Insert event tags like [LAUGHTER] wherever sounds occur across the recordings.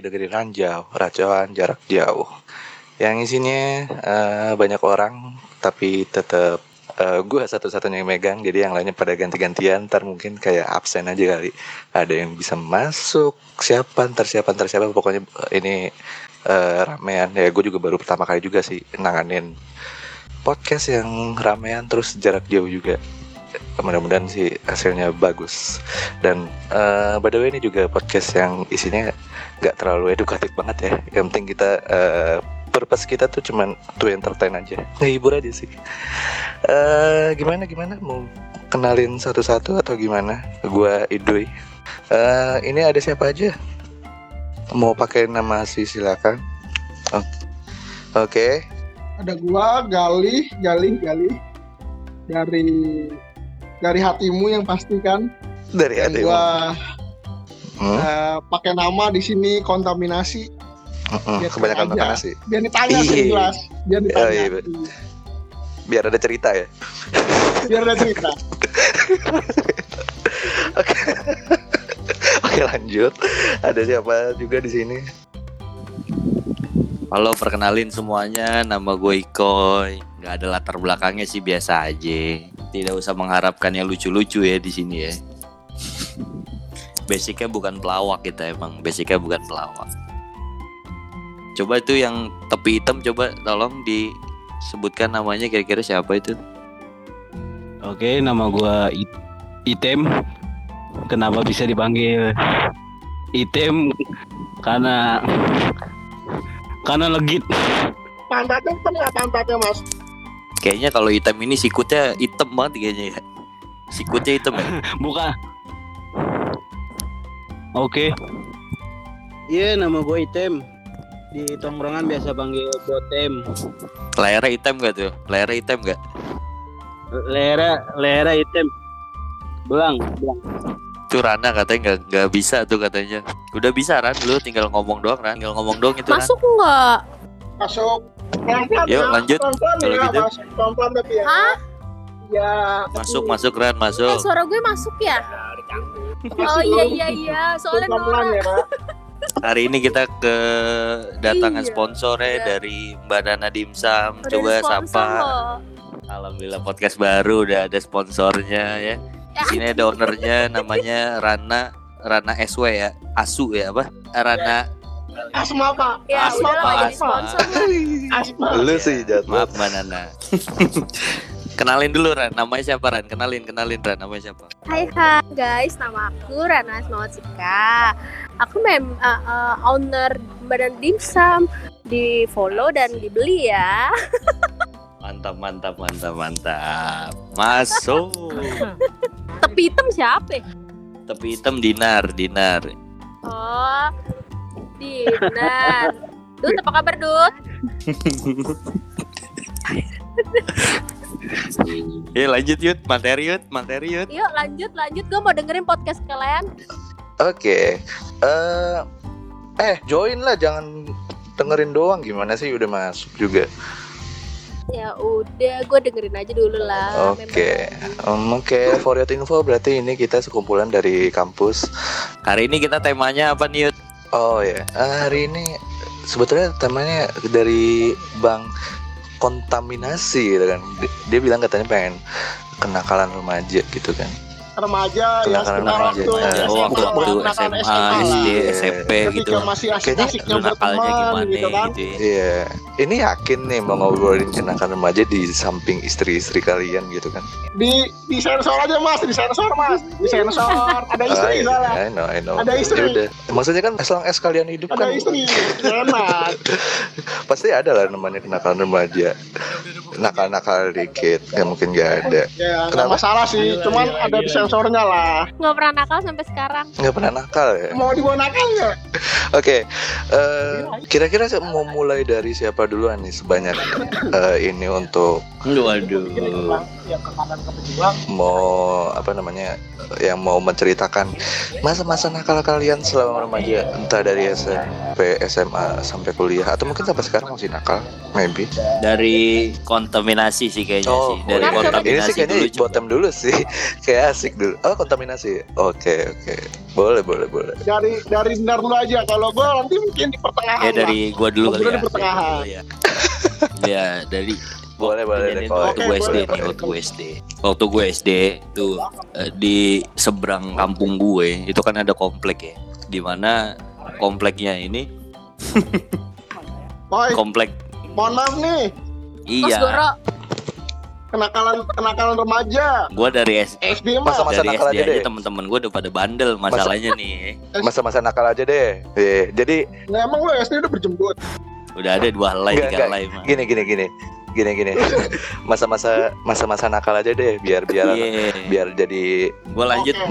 lagi dengerin Ranjau, Racuan Jarak Jauh. Yang isinya uh, banyak orang, tapi tetap uh, gue satu-satunya yang megang, jadi yang lainnya pada ganti-gantian. Ntar mungkin kayak absen aja kali. Ada yang bisa masuk, siapa, ntar siapa, ntar siapa. Pokoknya ini uh, ramean. Ya gue juga baru pertama kali juga sih nanganin podcast yang ramean terus jarak jauh juga mudah-mudahan sih hasilnya bagus. Dan uh, by the way ini juga podcast yang isinya nggak terlalu edukatif banget ya. Yang penting kita uh, purpose kita tuh cuman to entertain aja. Ngehibur aja sih. Uh, gimana gimana? Mau kenalin satu-satu atau gimana? Gua Idui uh, ini ada siapa aja? Mau pakai nama si silakan. Oh. oke. Okay. ada gua Galih Galih Galih dari dari hatimu yang pasti kan? Dari hatimu. gua hmm? uh, pakai nama di sini kontaminasi. Uh-uh, kebanyakan makan nasi biar ditanya sih jelas biar ditanya. oh, iya. biar ada cerita ya. Biar ada cerita. [LAUGHS] Oke. Oke lanjut. Ada siapa juga di sini? Halo, perkenalin semuanya. Nama gue Ikoy. Gak ada latar belakangnya sih biasa aja. Tidak usah mengharapkan yang lucu-lucu ya di sini ya. [LAUGHS] Basicnya bukan pelawak kita emang. Basicnya bukan pelawak. Coba itu yang tepi hitam coba tolong disebutkan namanya kira-kira siapa itu? Oke, nama gue It Item. Kenapa bisa dipanggil Item? Karena karena legit. Pantatnya hitam nggak pantatnya mas? Kayaknya kalau hitam ini sikutnya hitam banget kayaknya ya. Sikutnya hitam ya? [LAUGHS] Bukan. Oke. Okay. Iya, yeah, nama gue Item. Di tongkrongan biasa panggil Botem. Lera hitam gak tuh? Lera hitam gak? Lera, lera hitam. Belang, belang. Itu Rana katanya nggak nggak bisa tuh katanya. Udah bisa Ran, lu tinggal ngomong doang Ran, tinggal ngomong doang itu Masuk nggak? Masuk. Yuk ya. lanjut. Kalau ya, gitu. masuk. Pelan-pelan tapi ya. Hah? Ya. Masuk masuk Ran, masuk. Eh, suara gue masuk ya? Oh iya iya iya, soalnya Nora. ya. Pak. Hari ini kita kedatangan Iya, sponsornya iya. dari Mbak Nana Dimsum. Udah Coba sponsor sapa. loh. Alhamdulillah podcast baru udah ada sponsornya ya. Di sini ada ownernya namanya Rana Rana SW ya. Asu ya apa? Rana Asma pak. Ya Asma, jadi Asma. sponsor. Asma. lu sih jatuh Maaf Mbak Nana. [LAUGHS] kenalin dulu Ran, namanya siapa Ran? Kenalin, kenalin Ran, namanya siapa? Hai hai guys, nama aku Rana Asmawasika. Aku mem uh, uh, owner badan dimsum. Di follow dan dibeli ya. [LAUGHS] Mantap, mantap, mantap, mantap. Masuk. Tepi hitam siapa? Tepi hitam Dinar, Dinar. Oh, Dinar. Dut, apa kabar Dut? [LAUGHS] Ya lanjut yut, materi yut, materi yut. Yuk lanjut lanjut, gue mau dengerin podcast kalian. Oke. Eh eh join lah jangan dengerin doang gimana sih udah masuk juga. Ya udah, gue dengerin aja dulu lah. Oke. Um, Oke, for your info berarti ini kita sekumpulan dari kampus. Hari ini kita temanya apa nih? Oh ya, eh, hari ini sebetulnya temanya dari Bang kontaminasi gitu kan. Dia bilang katanya pengen kenakalan remaja gitu kan. Remaja yang Kenakalan sekitar remaja. waktu Nah, Oh, waktu waktu SMA, lah. SD. SMP gitu. Masih asik-asiknya berteman gimana gitu kan. gitu ya. Iya, ini yakin nih mau ngobrolin kenakalan remaja di samping istri-istri kalian gitu kan. Di di sensor aja mas, di sensor mas, di sensor. Ada istri Ah, iya, soalnya. I know, I know. Ada istri. Ya udah. Maksudnya kan as long as kalian hidup Ada kan istri. [LAUGHS] Enak. pasti ada lah namanya kenakalan remaja. Nakal-nakal dikit, ya mungkin gak ada. Ya Kenapa? masalah sih, cuman ada di sensornya lah. Nggak pernah nakal sampai sekarang. Nggak pernah nakal ya. Mau dibawa nakal nggak? [LAUGHS] Oke, eh, kira-kira saya mau mulai dari siapa duluan nih sebanyak eh, ini untuk Waduh. Yang ke kanan ke pejuang. mau apa namanya yang mau menceritakan masa-masa nakal kalian selama remaja entah dari SMP, SMA sampai kuliah atau mungkin sampai sekarang masih nakal, maybe. Dari kontaminasi sih kayaknya Oh, sih dari kontaminasi ini sih kayaknya dulu bottom dulu sih. [LAUGHS] Kayak asik dulu. Oh, kontaminasi. Oke, oke. Boleh, boleh, boleh. Dari dari Dinar dulu aja. Kalau gue nanti mungkin di pertengahan. Ya lah. dari gua dulu kali ya. di pertengahan. Ya. ya dari Boleh, boleh deh, waktu gue SD boleh, nih waktu gue SD waktu gue SD tuh eh, di seberang kampung gue itu kan ada komplek ya di mana kompleknya ini [LAUGHS] Boy, komplek mohon maaf nih. Iya Kenakalan kenakalan remaja. gue dari S SD mah. Masa-masa dari nakal SD aja aja deh. temen-temen gue udah pada bandel masalahnya nih Masa-masa nakal aja deh. Iya, Jadi Nah, emang lo SD udah berjembut. udah ada dua helai Enggak, tiga helai mah gini gini gini. Gini gini. [LAUGHS] Masa-masa masa-masa nakal aja deh biar biar iya biar jadi gue lanjut Oke.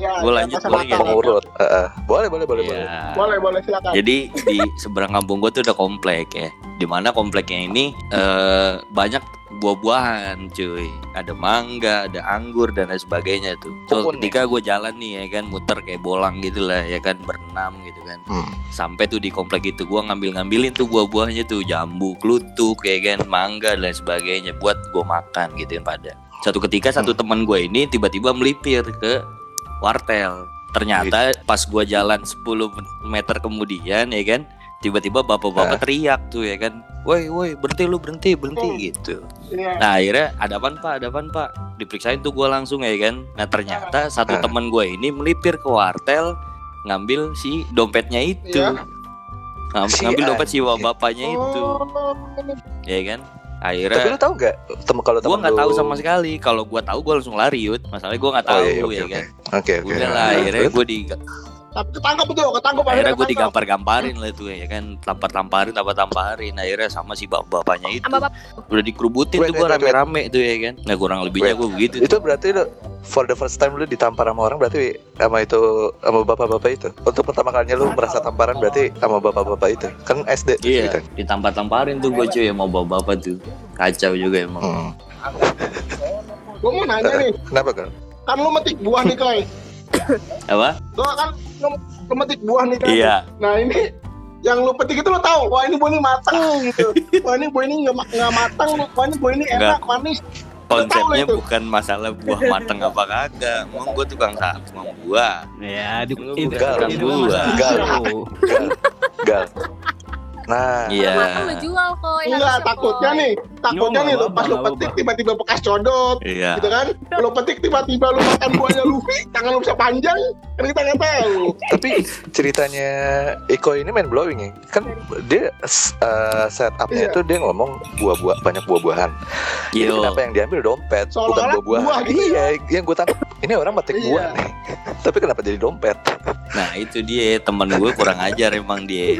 Ya, Gua ya, lanjut boleh nggak? pengurut. Heeh. Boleh, boleh, boleh, boleh. Iya. Boleh, boleh silakan. Jadi di seberang kampung gue tuh ada komplek ya. Di mana kompleknya ini eh, banyak buah-buahan cuy. Ada mangga, ada anggur dan lain sebagainya tuh. So, ketika gue jalan nih ya kan muter kayak bolang gitu lah ya kan berenam gitu kan. Hmm. Sampai tuh di komplek itu gue ngambil-ngambilin tuh buah-buahnya tuh jambu, klutuk ya kan, mangga dan lain sebagainya buat gue makan gitu kan pada. Satu ketika satu teman gue ini tiba-tiba melipir ke wartel. Ternyata pas gua jalan 10 meter kemudian ya kan, tiba-tiba bapak-bapak teriak tuh ya kan. Woi, woi, berhenti lu, berhenti, berhenti Hmm. gitu. Iya. Nah, akhirnya ada apaan, Pak? Ada apaan, Pak? Diperiksain tuh gua langsung ya kan. Nah, ternyata satu Ah. teman gue ini melipir ke wartel ngambil si dompetnya itu. Iya. Ngam- Si ngambil dompet si bapaknya itu, Oh, ya kan? Tapi Akhirnya lu tahu nggak tem kalau gua temen nggak tahu sama sekali. Kalau gua tahu gua langsung lari, Yud. Masalahnya gua nggak Oh, tahu iya, oke, ya oke. kan. Oke, oke. Udah lah, akhirnya gue di tapi ketangkap tuh, ketangkap akhirnya gue digampar-gamparin lah tuh ya kan tampar-tamparin tampar-tamparin akhirnya sama si bap-bapaknya itu sama bapak udah dikerubutin Wait, tuh gue rame-rame tuh ya kan nah kurang lebihnya gue begitu Itu berarti lu for the first time lu ditampar sama orang berarti sama itu sama bapak-bapak itu. Untuk pertama kalinya lu merasa tamparan berarti sama bapak-bapak itu. Kan SD iya cerita. ditampar-tamparin tuh gue cuy mau bawa-bapak tuh kacau juga emang Hmm. Gue mau nanya nih, Kenapa kan? kan lu metik buah nih, Koy. Apa Lo kan metik buah nih kan. iya Nah, ini yang lu petik itu lo tahu, wah ini buah ini matang [LAUGHS] gitu. Wah ini buah ini nggak ma- nggak matang, wah ini buah ini enak, manis. konsepnya bukan masalah buah [LAUGHS] matang apa kagak emang gue tukang sa- tukang buah Ya, di, itu, masalah Gal. [LAUGHS] Gal. Gal. Nah, iya lu jual kok Enggak, takutnya nih, takutnya nih lu pas lu petik tiba-tiba bekas codot, iya gitu kan? Lu petik tiba-tiba lu makan buahnya Luffy, tangan lu bisa panjang, kan kita nggak tahu. tapi ceritanya Iko ini main blowing ya. Kan dia uh, setupnya Iya. itu dia ngomong buah-buah banyak buah-buahan. Yo. kenapa yang diambil dompet bukan Seolah-olah buah-buahan? buah gitu iya, yang gue tangkap ini orang metik Iya. buah nih. [LAUGHS] Tapi kenapa jadi dompet? Nah itu dia. Teman gue kurang ajar emang dia.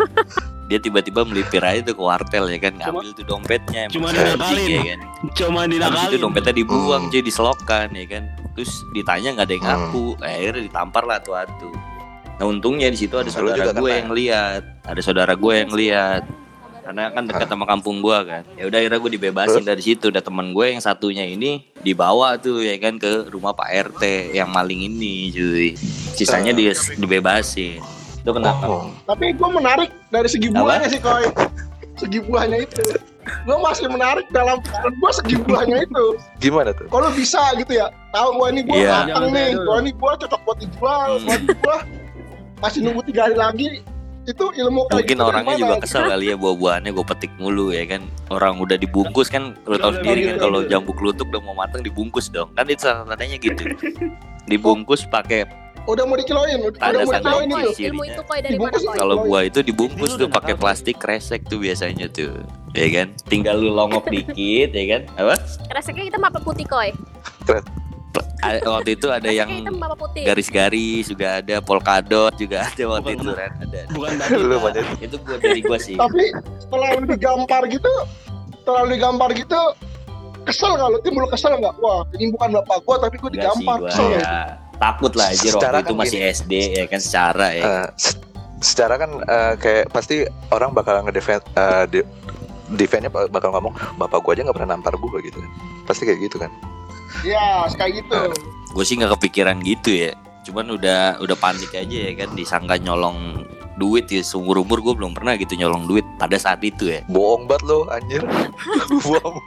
Dia tiba-tiba melipir aja tuh ke wartel ya kan? Ngambil tuh dompetnya emang Cuma dinakalin. ya kan? Cuma Habis itu dinakalin. dompetnya dibuang Hmm. cuy diselokan ya kan? Terus ditanya nggak ada yang Hmm. ngaku. Akhirnya ditampar lah tuh atu Nah untungnya di situ ada saudara gue yang lihat. Ada saudara gue yang lihat karena kan dekat sama kampung gue kan ya udah akhirnya gue dibebasin dari situ udah temen gue yang satunya ini dibawa tuh ya kan ke rumah Pak RT yang maling ini cuy sisanya dia dibebasin itu kenapa Oh. Tapi gue menarik dari segi Apa? buahnya sih, Koy. Segi buahnya itu. Gue masih menarik dalam pikiran gue segi buahnya itu. Gimana tuh? Kalau bisa gitu ya, tahu gua ini buah Iya. Jangan nih, gua ini buah cocok buat dijual, Hmm. buah masih nunggu tiga hari lagi. Itu ilmu kayak mungkin gitu orangnya juga kesel kali ya buah-buahnya gue petik mulu ya kan orang udah dibungkus kan lo tau sendiri kan kalau jambu kelutuk udah mau matang dibungkus dong kan itu salah tandanya gitu dibungkus pakai Udah mau dikiloin, udah Tanda mau dikiloin ini. itu. Ilmu itu koi dari mana Dibungkus koi? kalau buah itu dibungkus tuh pakai plastik kresek tuh biasanya tuh ya kan tinggal lu longok dikit ya kan apa Reseknya hitam apa putih koi? Waktu itu ada yang garis-garis juga ada polkadot juga ada waktu Bukan itu Ren. Ada. Bukan [LAUGHS] Lu banyak itu buat dari gua sih. Tapi setelah digampar gitu, setelah digampar gitu, kesel nggak lu? Timbul kesel nggak? Wah, ini bukan bapak gua, tapi gua Enggak sih digampar. gua. Kesel ya takut lah aja waktu itu kan masih gini. SD ya kan secara ya. Eh, se- secara kan eh, kayak pasti orang bakal ngedefend eh, de- defendnya ba- bakal ngomong bapak gua aja nggak pernah nampar gua gitu. Kan pasti kayak gitu kan Iya, kayak gitu. gue sih nggak kepikiran gitu ya cuman udah udah panik aja ya kan disangka nyolong duit ya seumur umur gue belum pernah gitu nyolong duit pada saat itu ya Bohong banget lo anjir. [LAUGHS] Bohong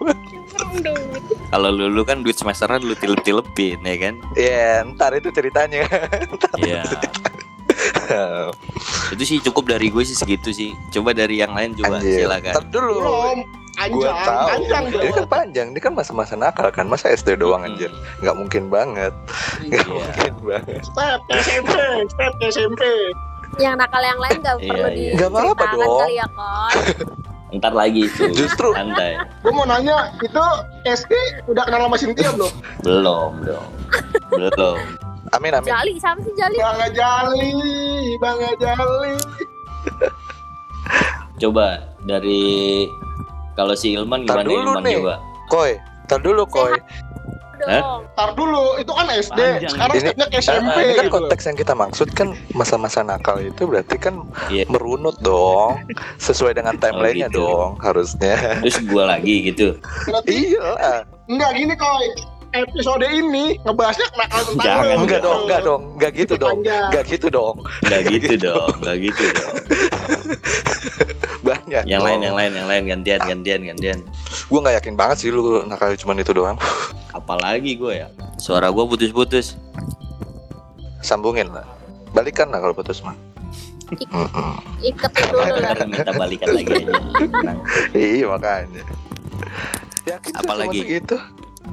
kalau lu, lu kan duit semesteran lu tilep tilepin ya kan Ya, ntar itu ceritanya. [LAUGHS] Iya itu sih cukup dari gue sih segitu sih coba dari yang lain coba Anjir. silakan Ntar dulu. Belum. Gua Anjang, tahu. anjang Ini kan panjang, ini kan masa-masa nakal kan. Masa SD doang anjir. Nggak mungkin banget. Nggak Iya. mungkin banget. Step SMP, step SMP. Yang nakal yang lain gak Iya, perlu iya. Nggak apa-apa diceritakan dong. kali ya kon. ntar lagi tuh Justru santai Gue mau nanya, itu SD udah kenal sama Cynthia belum? belum dong belum amin amin. Jali sama sih Jali. Bang Jali, Bang Jali. coba dari kalau si Ilman gimana dulu Ilman nih. coba Koi, ntar dulu koi. Tar dulu, itu kan SD. Panjang. Sekarang Ini- ke SMP ini kan gitu. konteks yang kita maksud kan masa-masa nakal itu berarti kan Iya. merunut dong sesuai dengan timelinenya gitu. dong harusnya terus gua lagi gitu iya enggak gini koi. Episode ini ngebahasnya kenakalan tentang Jangan, enggak dong enggak dong enggak gitu dong enggak gitu dong nggak gitu dong nggak gitu dong [LAUGHS] banyak. Yang lain yang lain yang lain. Gantian gantian gantian. Gue nggak yakin banget sih lu nakal cuman itu doang. [LAUGHS] Apalagi gue ya. Suara gue putus-putus. Sambungin lah balikan lah kalau putus mah. Iketin dulu lah. Minta balikan lagi. Aja [LAUGHS] iya makanya. Yakin Apalagi? cuma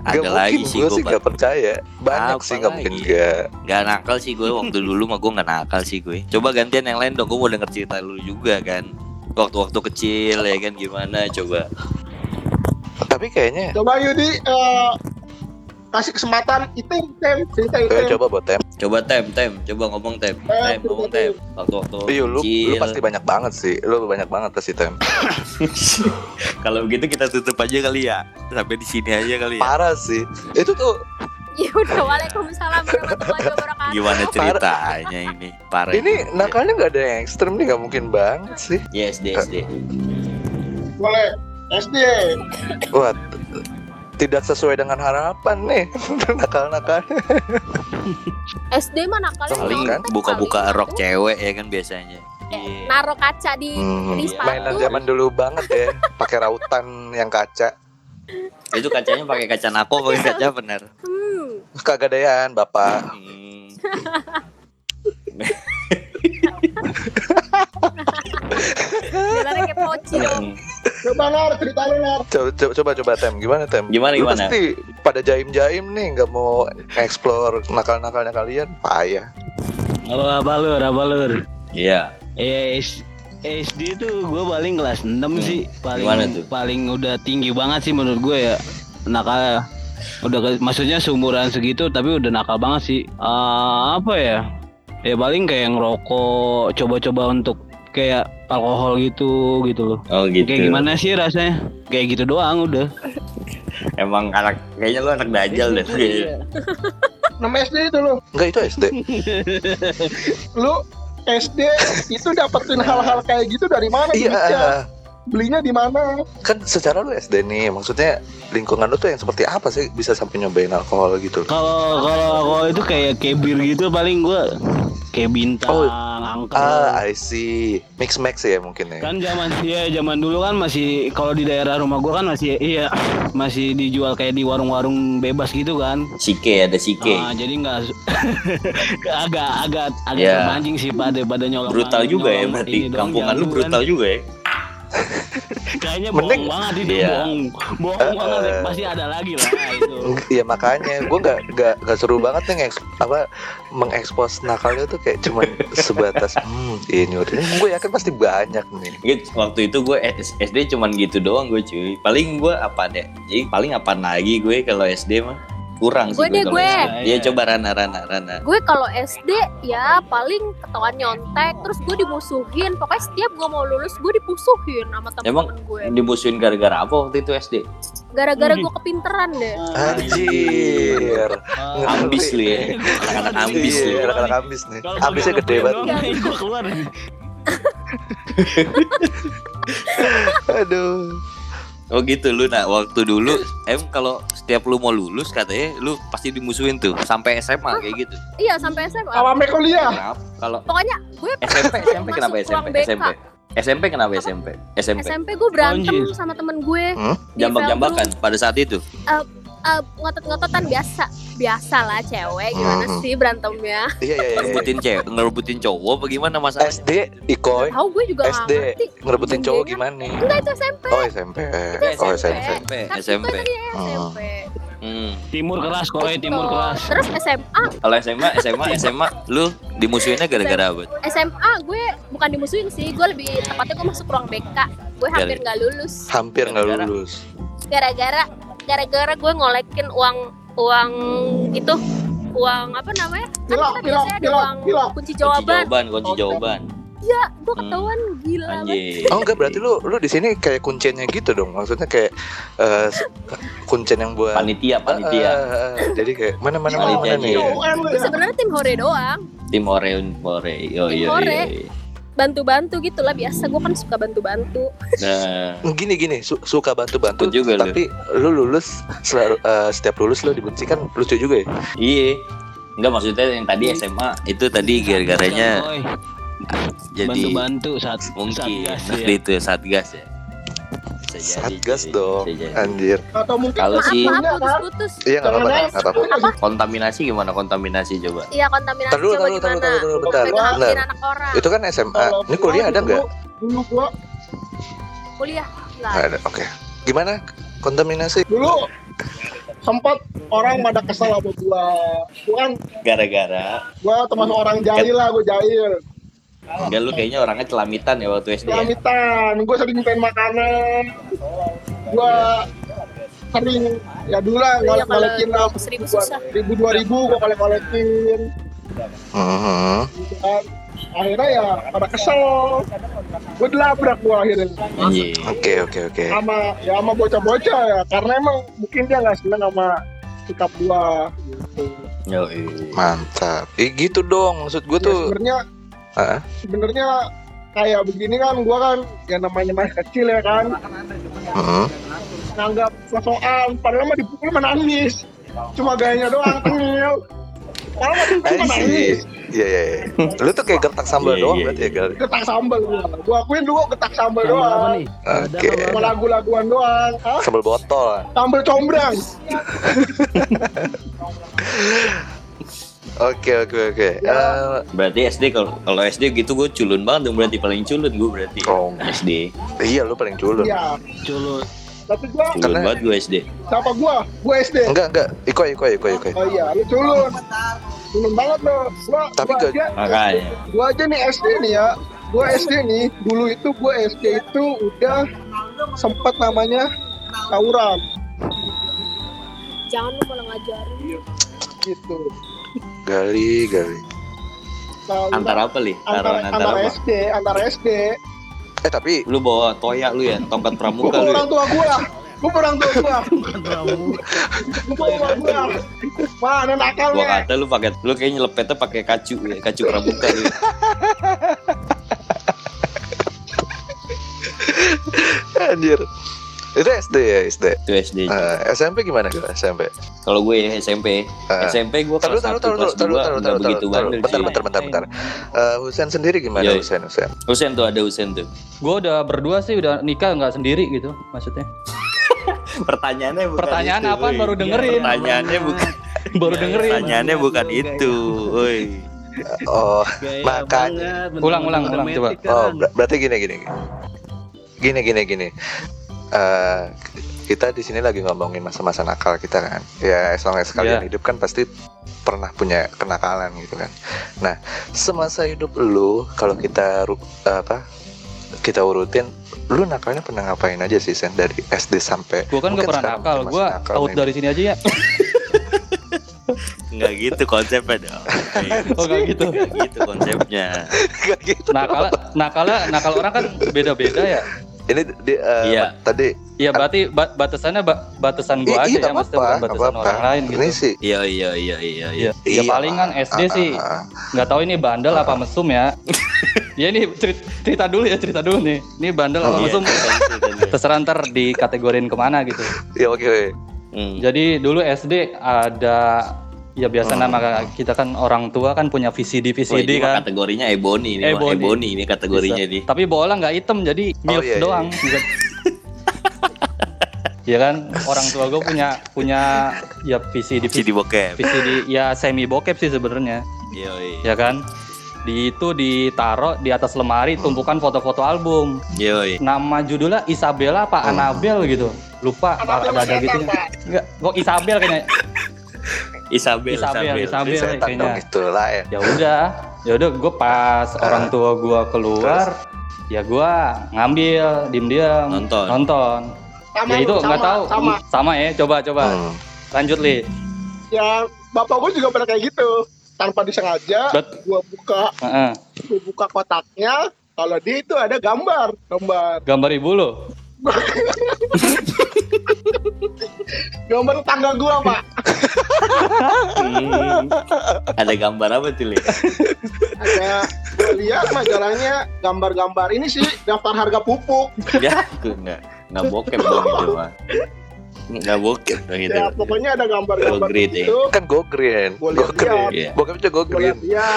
segitu ada Gak lagi sih gue sih gak percaya. Banyak Apa sih gak mungkin gak Gak nakal sih gue waktu dulu mah gue gak nakal sih gue. Coba gantian yang lain dong Gue mau denger cerita lu juga kan. Waktu-waktu kecil ya kan gimana? Coba. Tapi kayaknya Coba Yudi eh, kasih kesempatan item, item, cerita eh, item. Coba buat tem. Coba tem tem. Coba ngomong tem. Tem ngomong tem. Waktu-waktu Iya lu, lu pasti banyak banget sih. Lu banyak banget pasti tem [LAUGHS] Kalau begitu kita tutup aja kali ya. Sampai di sini aja kali ya. Parah sih. Itu tuh Ya udah Waalaikumsalam warahmatullahi wabarakatuh. Gimana ceritanya ini? Parah Ini nakalnya gak ada yang ekstrem nih Gak mungkin banget sih. Ya SD SD Boleh. SD. Wah tidak sesuai dengan harapan nih [LAUGHS] nakal-nakal SD mah nakalnya Paling Kan? buka-buka kali. rok cewek ya kan biasanya Iya. Naruh kaca di hmm, di sepatu. mainan zaman dulu banget ya pakai rautan yang kaca Itu kacanya pakai kaca nako pakai kaca bener Hmm. kagadean bapak Hmm. [LAUGHS] Jalannya kayak pocil. Coba Nar, cerita lu Nar. coba coba coba, coba tem. Gimana tem? Gimana, Lu gimana? pasti pada jaim-jaim nih nggak mau explore nakal-nakalnya kalian. Payah. Halo abalur, abalur. Iya. Eh, S- SD tuh gue paling kelas 6 sih. Paling Gimana tuh? paling udah tinggi banget sih menurut gue ya nakal udah ke- maksudnya seumuran segitu tapi udah nakal banget sih. Ah, apa ya? Ya paling kayak ngerokok coba-coba untuk kayak alkohol gitu gitu loh. Oh gitu. kayak gimana sih rasanya? Kayak gitu doang udah. Emang anak Kayaknya lu anak dajal deh. Kayaknya. Nama SD itu lu. Enggak itu SD Lu SD itu dapetin hal-hal kayak gitu dari mana iya Belinya di mana? kan secara lu SD nih maksudnya lingkungan lu tuh yang seperti apa sih bisa sampai nyobain alkohol gitu? Kalau kalau alkohol itu kayak kayak bir gitu paling gue kayak bintang Oh, angker. ah I see. Mix max ya mungkin ya. Kan zaman ya zaman dulu kan masih kalau di daerah rumah gua kan masih iya masih dijual kayak di warung-warung bebas gitu kan. Sike ada sike. Ah, jadi nggak [LAUGHS] agak agak agak Ya. terpancing sih pada pada nyolong Brutal juga ya nyolong berarti. ini doang, Kampungan lu brutal kan. juga ya kayaknya Mending- bohong banget itu Iya. bohong. Bohong banget Eh. pasti ada lagi lah itu. Iya makanya gue nggak nggak nggak seru banget nih ngeks, apa mengekspos nakalnya tuh kayak cuman sebatas hmm ini udah. Gue yakin pasti banyak nih. Gitu, waktu itu gue SD cuman gitu doang gue cuy. Paling gue apa deh? Jadi paling apa lagi gue kalau SD mah kurang sih Gue deh, kalau gue. SD. Iya. coba Rana Rana Rana. Gue kalau SD ya paling ketahuan nyontek terus gue dimusuhin. Pokoknya setiap gue mau lulus gue dipusuhin sama Emang temen-temen gue. dimusuhin gara-gara apa waktu itu SD Gara-gara gue kepinteran deh. anjir. Ambis lu ya. Anak-anak ambis lu. Iya, anak-anak ambis nih. Ambisnya gede banget. gua keluar. [LAUGHS] Aduh Oh gitu lu nah waktu dulu em kalau setiap lu mau lulus katanya lu pasti dimusuhin tuh sampai SMA kayak gitu. Iya sampai SMA. Me kuliah. Kalau Pokoknya gue SMP SMP kenapa SMP? BK. SMP. SMP kenapa SMP? SMP. SMP gue berantem sama temen gue. Hmm? Jambak-jambakan pada saat itu. Eh, ngotot-ngototan biasa biasa lah cewek gimana Mhm. sih berantemnya Iya iya iya. Ngerebutin cewek, ngerebutin cowok bagaimana masalahnya? SD Ikoy tahu gue juga SD ngerti ngerebutin cowok gimana? enggak itu SMP Oh SMP. Oh SMP. SMP, Kan SMP. itu Hmm. SMP Hmm. Timur keras kok ya, timur keras. terus SMA Kalau SMA, SMA, SMA, lu dimusuhinnya gara-gara apa? SMA gue bukan dimusuhin sih gue lebih tepatnya gue masuk ruang BK gue hampir nggak lulus Hampir nggak lulus. gara-gara gara-gara gue ngolekin uang uang itu uang apa namanya kan Pilok, kita pilok, biasanya ada uang pilok. kunci Kunci jawaban jawaban, kunci jawaban. ya gue Hmm. ketahuan gila banget. Anjir. Oh enggak berarti lu lu di sini kayak kuncinya gitu dong. Maksudnya kayak eh se- kuncen yang buat Panitia, panitia. Eh, eh, eh, jadi kayak mana mana mana, Panitia mana nih? ya. sebenarnya tim hore doang Tim Ore, Ore. Oh Tim iya, Ore. iya, iya. Bantu-bantu gitu lah biasa gue kan suka bantu-bantu Nah, Gini gini su- suka bantu-bantu juga lu. tapi lu lulus selalu eh, setiap lulus lu dibenci kan lucu juga ya. iya. Enggak maksudnya yang tadi SMA itu tadi gara-garanya jadi bantu-bantu saat mungkin Satgas, ya. itu satgas ya. Bisa jadi, Satgas dong. Bisa jadi. Anjir. Atau mungkin Kalau maaf si maaf Punya, kan? putus-putus Iya enggak apa-apa. Apa-apa. kontaminasi gimana kontaminasi coba? iya kontaminasi gimana dulu, tar dulu, bentar. Orang Itu kan SMA. Ini kuliah ada nggak? Dulu gua kuliah Nggak lah ada. Oke. Gimana kontaminasi? dulu sempat orang pada kesal sama gua. Gua kan Gara-gara gua termasuk orang jahil lah, gua jahil. Enggak lu kayaknya orangnya celamitan ya waktu SD ya? Selamitan, gua sering pengen makanan. Gua sering ya dulu lah Iya, kalau ngolek-ngolekin lah 200.000 susah. ribu dua ribu Mhm. gitu kan akhirnya ya pada kesel gue dilabrak gua akhirnya Anjir. Oke oke oke. sama ya sama bocah-bocah ya karena emang mungkin dia nggak seneng sama sikap gua gitu. Yoi. Mantap. Eh gitu dong. Maksud gue Ya, tuh sebenarnya Sebenarnya kayak begini kan gua kan ya namanya masih kecil ya kan Mhm. nganggap sosokan padahal mah dipukul mah nangis cuma gayanya doang tengil padahal mah dipukul mah I nangis see. Iya iya iya. Lu tuh kayak gertak sambal Iya, doang iya, berarti ya Gal. getak sambal gua gua akuin dulu getak sambal doang? Oke. sama lagu-laguan doang Hah? Sambal botol. sambal combrang [LAUGHS] Oke oke oke. Eh, Berarti SD kalau kalau SD gitu gue culun banget dong berarti paling culun gue berarti. Oh. SD. iya lu paling culun. iya Culut. tapi gua Culun Karena- banget gue SD. siapa gua gua SD Enggak enggak. Iko iko iko iko. oh iya lu culun culun banget lo gua Tapi gua aja Makanya. gua aja nih SD nih ya gua SD nih dulu itu gua SD itu udah sempat namanya tawuran jangan lu malah ngajarin gitu Gali gali. Tawuran Antara apa li? antara, antara antara apa? SD antara SD Eh tapi Lu bawa toya lu ya, tongkat pramuka lu. Ya? orang tua gua gua bawa orang tua gua [LAUGHS] gua bawa orang gua mana Gua nakalnya kata lu pakai lu kayaknya lepetnya pakai kacu ya, kacu pramuka lu. ya. [LAUGHS] anjir. Itu SD ya SD. Itu SD. Eh, SMP gimana gue SMP? Kalau gue ya SMP, Eh. SMP gue Taruh kelas taruh 1 taruh kelas taruh 2 taruh enggak taruh begitu taruh. bandel Bentar sih. bentar bentar bentar. Eh, Husen sendiri gimana Iya. Husen Husen? Husen tuh ada Husen tuh. Gue udah berdua sih udah nikah nggak sendiri gitu maksudnya. [LAUGHS] Pertanyaannya bukan Pertanyaan itu, apaan woi. baru dengerin. Pertanyaannya bukan Baru dengerin. Pertanyaannya bukan itu, woi. Oh, Gaya Makanya. banget, Ulang, ulang, ulang, coba. oh ber- berarti gini gini. Gini gini gini. Eh, kita di sini lagi ngomongin masa-masa nakal kita kan. Ya, as long as kalian Iya. hidup kan pasti pernah punya kenakalan gitu kan. Nah, semasa hidup lu kalau kita ru- apa? Kita urutin lu nakalnya pernah ngapain aja sih Sen dari SD sampai Gue kan gak pernah nakal. Gue nakal out dari sini aja ya. [LAUGHS] Enggak gitu konsepnya dong. [LAUGHS] Oh gak gitu. Nggak gitu konsepnya. [LAUGHS] Kayak gitu. Nakal, nakalnya, nakal orang kan beda-beda ya. Ini di, eh, Iya. tadi Iya berarti ba- batasannya ba- batasan gue Iya, aja iya, ya, maksudnya apa-apa, bukan batasan apa-apa. orang lain gitu. Ini sih Iya iya iya iya iya. Iya, ya paling kan SD ah, sih ah, ah. nggak tahu ini bandel apa mesum ya. [LAUGHS] ya ini cerita, cerita dulu ya cerita dulu nih. Ini bandel apa Iya, mesum? dulu. terserah ntar dikategorin ke mana gitu. Ya oke. oke. Hmm. Jadi dulu SD ada ya biasa Hmm. nama kita kan orang tua kan punya VCD VCD ini mah kan. kategorinya Ebony ini, Ebony. Ebony. Ini kategorinya Bisa. nih. Tapi bola nggak hitam jadi milf iya, iya. doang. bukan- [LAUGHS] ya kan orang tua gue punya punya ya VCD CD bokep. VCD ya semi bokep sih sebenarnya Yoi. ya kan di itu ditaro di atas lemari tumpukan foto-foto album Yoi. nama judulnya Isabella apa Hmm. Anabel gitu lupa Anabel ada ada gitu enggak kok Isabel kayaknya Isabel, Isabel Isabel. Isabel Setan kayaknya dong itu lah ya. ya udah ya udah gue pas orang tua gue keluar ya gue ngambil diem-diem Nonton. nonton Sama, ya itu nggak tahu Sama. sama ya coba coba Hmm. lanjut li Ya, bapak gue juga pernah kayak gitu. Tanpa disengaja, gua buka, Heeh. gua buka kotaknya. Kalau dia itu ada gambar, gambar, gambar ibu lo [LAUGHS] gambar tetangga gua pak. Hmm. Ada gambar apa tuh, Li? Ada, lihat majalahnya gambar-gambar ini sih daftar harga pupuk. ya, enggak enggak bokep dong itu mah. Enggak bokep dong itu. Ya pokoknya ada gambar-gambar Go green, ya. itu. Kan go green. Go green. Iya. Gua Bokep juga go green. dia.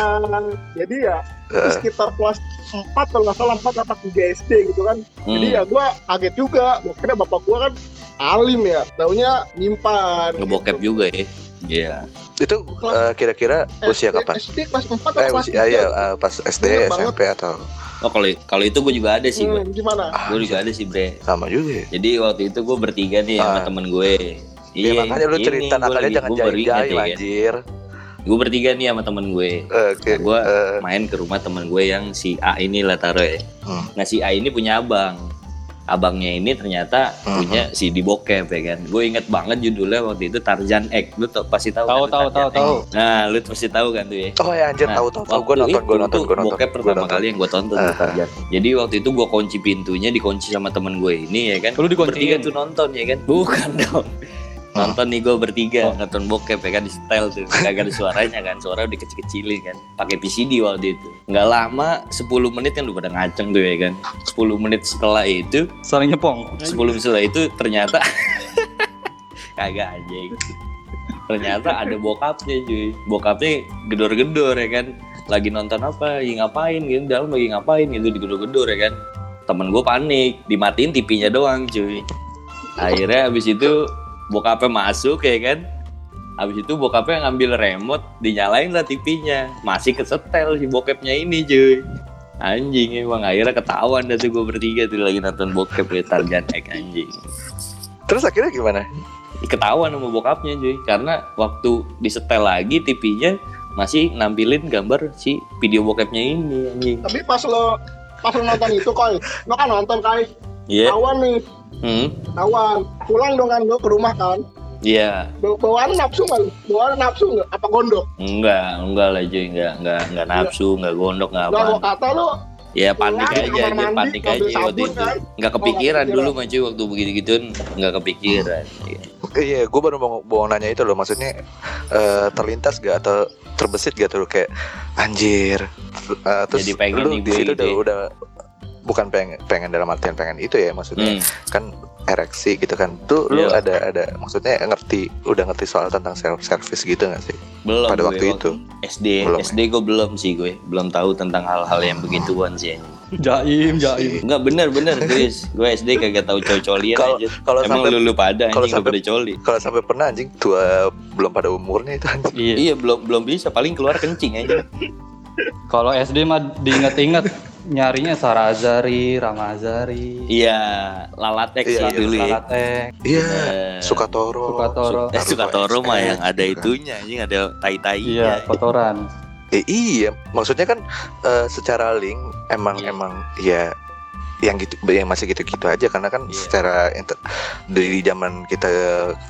Jadi ya Eh. sekitar kelas 4 kalau nggak salah 4 atau 3 SD gitu kan. Jadi Hmm. ya gua kaget juga. Kira bapak gua kan alim ya. Taunya nyimpan. Ngebokep juga ya. Iya. Itu eh, kira-kira usia SD, kapan? SD kelas 4 atau Eh kelas usia 3? ya eh, pas SD, banget. SMP atau Oh kalau kalau itu gue juga ada sih gue. Hmm, gimana? Gue juga ada sih bre. sama juga ya. Jadi waktu itu gue bertiga nih sama Ah. temen gue. Iya makanya lu cerita nakalnya jangan jahil-jahil ya, kan. anjir. Gue bertiga nih sama temen gue. Oke. Nah, gua eh, main ke rumah temen gue yang si A ini lah taruh ya. Hmm. Nah si A ini punya abang. Abangnya ini ternyata Hmm. punya CD bokep ya kan. Gue inget banget judulnya waktu itu Tarzan X. Lu tau, pasti tahu Tahu, kan tahu, tahu, tahu. Nah lu pasti tahu kan tuh ya. Oh ya anjir Nah, tahu tahu tahu gue nonton gue itu nonton tuh gue nonton. Bokep Gua pertama nonton. kali yang gue tonton tuh Ah. Tarzan. Jadi waktu itu gue kunci pintunya, dikunci sama temen gue ini ya kan. Lu dikunciin? Bertiga tuh nonton ya kan. Bukan dong. Nonton nih gue bertiga, nonton bokep ya kan di setel tuh. [LAUGHS] Kagak ada suaranya kan, suara udah kecil-kecilin kan. Pakai PCD waktu itu. Nggak lama, 10 menit kan udah pada ngaceng tuh ya kan. 10 menit setelah itu, saling nyepong 10 menit setelah itu ternyata [LAUGHS] kagak anjing. Ternyata ada bokapnya cuy. Bokapnya gedor-gedor ya kan. Lagi nonton apa, lagi ngapain gitu, dalam lagi ngapain gitu digedor-gedor ya kan. Temen gue panik, dimatiin TV-nya doang cuy. Akhirnya abis itu bokapnya masuk ya kan. Abis itu bokapnya ngambil remote, dinyalain lah TV-nya. Masih kesetel si bokepnya ini cuy. Anjing emang akhirnya ketahuan dah tuh gue bertiga tuh lagi nonton bokep ya Tarzan X anjing. Terus akhirnya gimana? Ketahuan sama bokapnya cuy karena waktu disetel lagi TV-nya masih nampilin gambar si video bokepnya ini anjing. Tapi pas lo pas lo nonton itu koi, lo kan nonton koi, Iya. tawan nih, Hmm. tawan. Pulang dong kan lo ke rumah kan. Iya. Bawa- Bawaan nafsu nggak? lu? Bawaan nafsu nggak? Apa gondok? Enggak, enggak lah cuy, enggak, enggak, enggak nafsu, enggak gondok, enggak Nggak apa. gua kata lo Ya panik pulang, aja, aja mandi, panik aja waktu sabun, itu. kan? Enggak kepikiran kepikiran. dulu mah cuy waktu begitu-gituan enggak kepikiran. Iya. Iya, gue baru mau, mau nanya itu loh, maksudnya eh, terlintas gak atau terbesit gak tuh kayak anjir. Eh, terus Jadi pengen lu di gue situ gitu udah, udah bukan pengen pengen dalam artian pengen itu ya maksudnya Hmm. kan ereksi gitu kan. Tuh lu Iya. ada ada maksudnya ngerti udah ngerti soal tentang self service gitu gak sih? Belum Pada gue waktu itu. SD, Belum. SD gue belum sih gue, belum tahu tentang hal-hal yang begituan sih. jaim jaim [LAUGHS] Enggak bener bener Chris, gue SD kagak tahu coli-colian Kalau- aja. Kalau Emang sampai lu lu pada kalau sampai- pada coli. kalau sampai pernah anjing tua belum pada umurnya itu anjing. iya Iya belum belum bisa paling keluar kencing aja. kalau SD mah diinget-inget nyarinya Sarazari Ramazari Iya, lalatex Iya, sih iya, dulu ya. Lalatek Iya, Eh, Sukatoro. Sukatoro. Eh, Sukatoro mah yang ada kan. itunya anjing ada iya tai-tainya. kotoran Eh, iya, maksudnya kan eh, secara link emang Iya. emang ya yang gitu yang masih gitu-gitu aja karena kan Iya. secara inter, dari zaman kita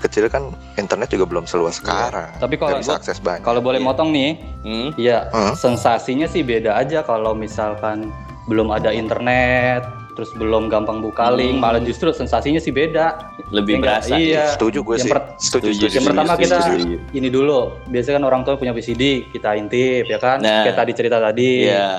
kecil kan internet juga belum seluas sekarang. Tapi kalau bisa akses banyak. kalau boleh Iya. motong nih Hmm? ya Hmm? sensasinya sih beda aja kalau misalkan belum ada internet terus belum gampang buka Hmm. link malah justru sensasinya sih beda Lebih Enggak, berasa. iya. setuju gue Yang sih. per- setuju, Setuju, setuju, yang setuju, pertama setuju, kita setuju. ini dulu biasanya kan orang tua punya VCD kita intip ya kan Nah. kayak tadi cerita tadi Iya.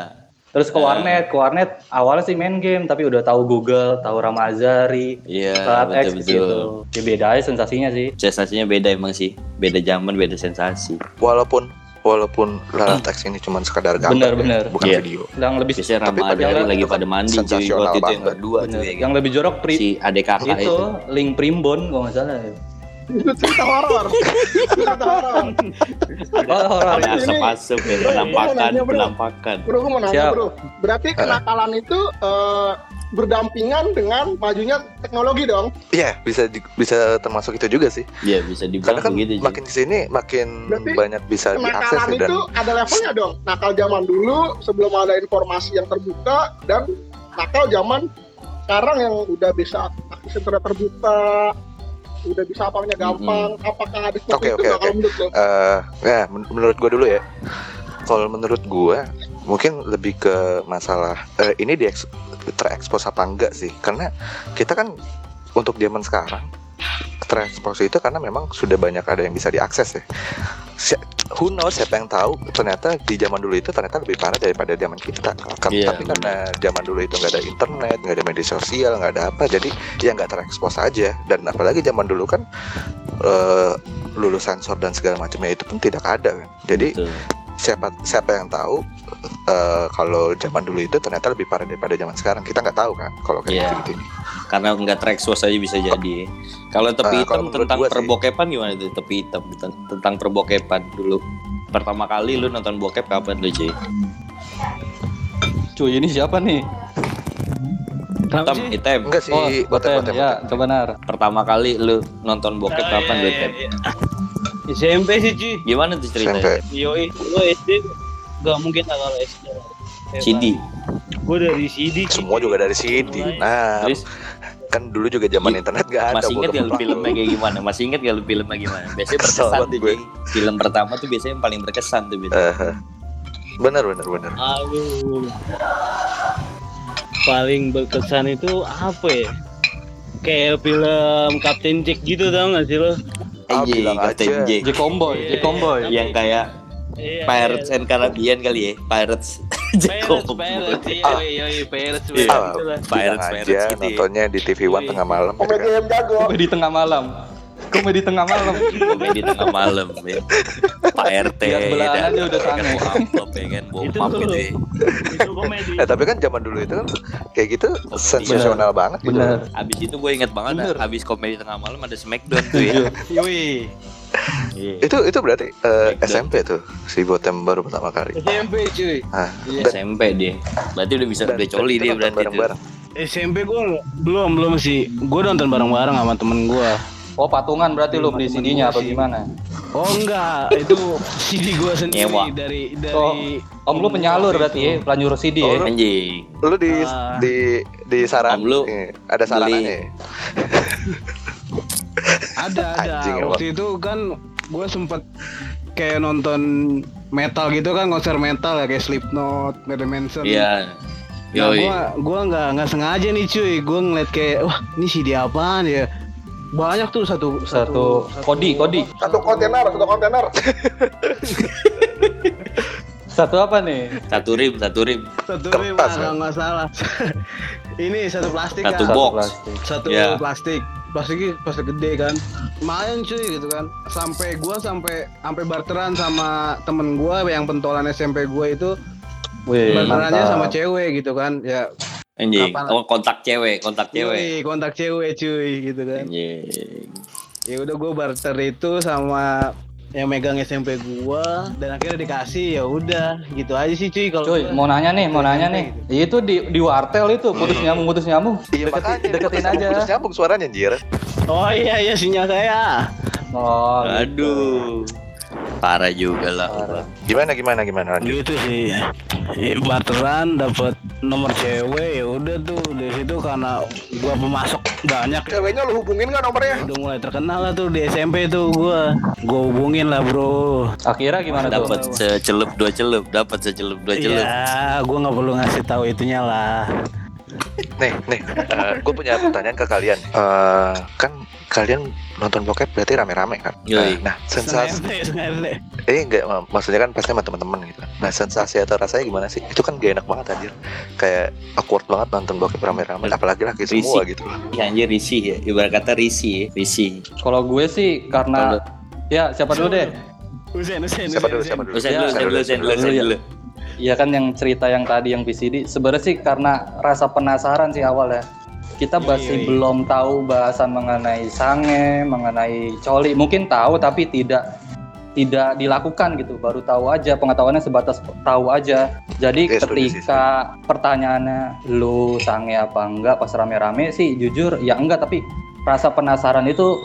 Terus ke warnet, ke warnet awalnya sih main game tapi udah tahu Google, tahu Ramazari, Iya, Saat X betul-betul. gitu. Ya beda aja sensasinya sih. Sensasinya beda emang sih. Beda zaman, beda sensasi. Walaupun walaupun lalat teks ini cuma sekadar gambar, Bener, ya, bener. bukan Iya. video. Yang lebih Biasanya Tapi zaman lagi pada kan mandi cuy waktu itu yang berdua tuh bener. ya. yang lebih jorok pri si adek kakak itu itu. link primbon kalau nggak salah. ya. Itu cerita horor. cerita horor. Oh, horor. Tapi ini- Asap-asap ya, Bro, penampakan, penampakan. Gue mau nanya Siap. bro. Berarti kenakalan itu eh, berdampingan dengan majunya teknologi dong. Iya, bisa di- bisa termasuk itu juga sih. Iya bisa Karena dibilang kan begitu. Makin ke sini makin Berarti banyak bisa diakses ya, dan itu ada levelnya dong. Nakal zaman dulu sebelum ada informasi yang terbuka dan nakal zaman sekarang yang udah bisa akses internet terbuka, udah bisa apanya gampang. Apakah ada seperti Oke, itu oke. kalau menurut lo? Eh, ya men- menurut gue dulu ya. Kalau menurut gue mungkin lebih ke masalah eh, ini di terekspos apa enggak sih? Karena kita kan untuk zaman sekarang terekspos itu karena memang sudah banyak ada yang bisa diakses ya. Si- Who knows siapa yang tahu ternyata di zaman dulu itu ternyata lebih parah daripada zaman kita. Iya, Tapi karena zaman dulu itu nggak ada internet, nggak ada media sosial, nggak ada apa, jadi ya nggak terekspos aja. Dan apalagi zaman dulu kan eh, lulus sensor dan segala macamnya itu pun tidak ada kan. Jadi Betul. Siapa siapa yang tahu eh, kalau zaman dulu itu ternyata lebih parah daripada zaman sekarang kita nggak tahu kan kalau kayak Iya. gitu ini Karena nggak terekspos aja bisa jadi. Kalau tepi Eh, hitam tentang gua sih- perbokepan gimana tuh? Tepi hitam ten- tentang perbokepan dulu. Pertama kali lu nonton bokep kapan lu cuy? Cuy, ini siapa nih? Kenapa Hitam, sih? hitam. enggak sih Oh, botem, Botem. botem, Ya, kebenar. Pertama kali lu nonton bokep kapan iya, lu iya, Tem? SMP sih cuy. Gimana tuh SMP ceritanya? Yoi, gua SD gak mungkin lah kalau SD. CD. Gue dari CD. semua juga dari CD nah Terus kan dulu juga zaman internet gak ada masih inget gak filmnya kayak gimana? Masih inget gak lu filmnya gimana? Biasanya berkesan tuh gue. Film pertama tuh biasanya yang paling berkesan tuh biasanya. Eh. bener bener bener Aduh. Paling berkesan itu apa ya? Kayak film Captain Jack gitu tau gak sih lo? Ah, aja. Jack. J Comboy, J Comboy. Yang kayak Iya, Pirates and Caribbean kali ya, Pirates. [LAUGHS] Pirates, Combo. Pirates, iya, Ah. iya, iya, Pirates, Iya. Ah, lah. Pirates, bilang Pirates aja gitu ya. nontonnya di TV One Iya. tengah malam Komedi yang jago. Komedi tengah malam. Komedi tengah malam. komedi tengah malam ya. Pak RT dan aja udah kan sange. bawa amplop ya kan bawa Itu gitu ya. Komedi. Eh, tapi kan zaman dulu itu kan kayak gitu sensasional banget gitu. Bener. Abis itu gue inget banget Bener. abis komedi tengah malam ada Smackdown tuh ya. Yoi. Iya. Itu itu berarti eh, Backdown. SMP tuh si Botem baru pertama kali. SMP cuy. Ah, dan- SMP dia. Berarti udah bisa udah coli dia berarti tuh. bareng-bareng. SMP gue belum belum sih. Gue nonton bareng-bareng sama temen gue. Oh, patungan berarti lu beli CD-nya atau gimana? Oh enggak, itu [LAUGHS] CD gue sendiri Nyewa. dari dari. Oh, Om lu penyalur berarti ya, pelanjur CD Oh, ya. Anjing. Lu di Ah. di di saran Om lu eh, ada saranannya. ya? [LAUGHS] Ada ada. Anjing, emang. Waktu itu kan gue sempet kayak nonton metal gitu kan konser metal ya kayak Slipknot, Marilyn Manson. Iya. Nah, Yoi. gua gua nggak nggak sengaja nih cuy, gua ngeliat kayak wah ini CD apaan ya? Banyak tuh satu Satu kodi, kodi. Satu kontainer, satu kontainer. [LAUGHS] Satu apa nih? Satu rim, satu rim. satu Kertas, rim kan? nggak salah. [LAUGHS] ini satu plastik Satu kan? box. plastik. Satu Ya. plastik. Plastiknya plastik gede kan. Lumayan cuy gitu kan. Sampai gua sampai sampai barteran sama temen gua yang pentolan SMP gua itu Wih, barterannya mantap. sama cewek gitu kan. Ya Anjing. Kapan- Oh, kontak cewek, kontak cewek. Yoi, kontak cewek cuy gitu kan. Anjing. ya udah gue barter itu sama yang megang SMP gua dan akhirnya dikasih ya udah gitu aja sih cuy kalau Cuy, gua. mau nanya nih, mau nanya nih. Itu di di wartel itu putus nyambung, putus nyambung. Iya Deketin, makanya deketin putus- aja. Putus nyambung suaranya anjir. oh iya iya sinyal saya Oh, gitu. Parah juga lah. Gimana gimana gimana lanjut. gitu sih Ya, barteran dapat nomor cewek ya udah tuh dari situ karena gua pemasok banyak Ceweknya lu hubungin nggak nomornya? udah mulai terkenal lah tuh di SMP tuh gua gua hubungin lah bro Akhirnya gimana tuh? Dapat secelup dua celup, dapat secelup dua celup. ya gua nggak perlu ngasih tahu itunya lah nih nih gue punya pertanyaan ke kalian Eh, kan kalian nonton bokep berarti rame-rame kan Yoi. nah sensasi Sengaja. eh enggak mak- maksudnya kan pasti sama teman-teman gitu nah sensasi atau rasanya gimana sih itu kan gak enak banget anjir kayak awkward banget nonton bokep rame-rame apalagi laki semua Risih. gitu Ya anjir risih ya. Ibarat kata risih ya. Risih. Kalau gue sih karena ya siapa dulu deh? Usen, usen, siapa dulu usen, siapa dulu Usen Ya, dulu, usen dulu, usen dulu, usen dulu ya. dulu. Iya kan yang cerita yang tadi yang VCD sebenarnya sih karena rasa penasaran sih awal ya. Kita Yoi, masih yoi. belum tahu bahasan mengenai sange, mengenai coli. Mungkin tahu tapi tidak tidak dilakukan gitu. Baru tahu aja pengetahuannya sebatas tahu aja. Jadi Iya, setuju sih, ketika pertanyaannya lu sange apa enggak pas rame-rame sih jujur ya enggak tapi rasa penasaran itu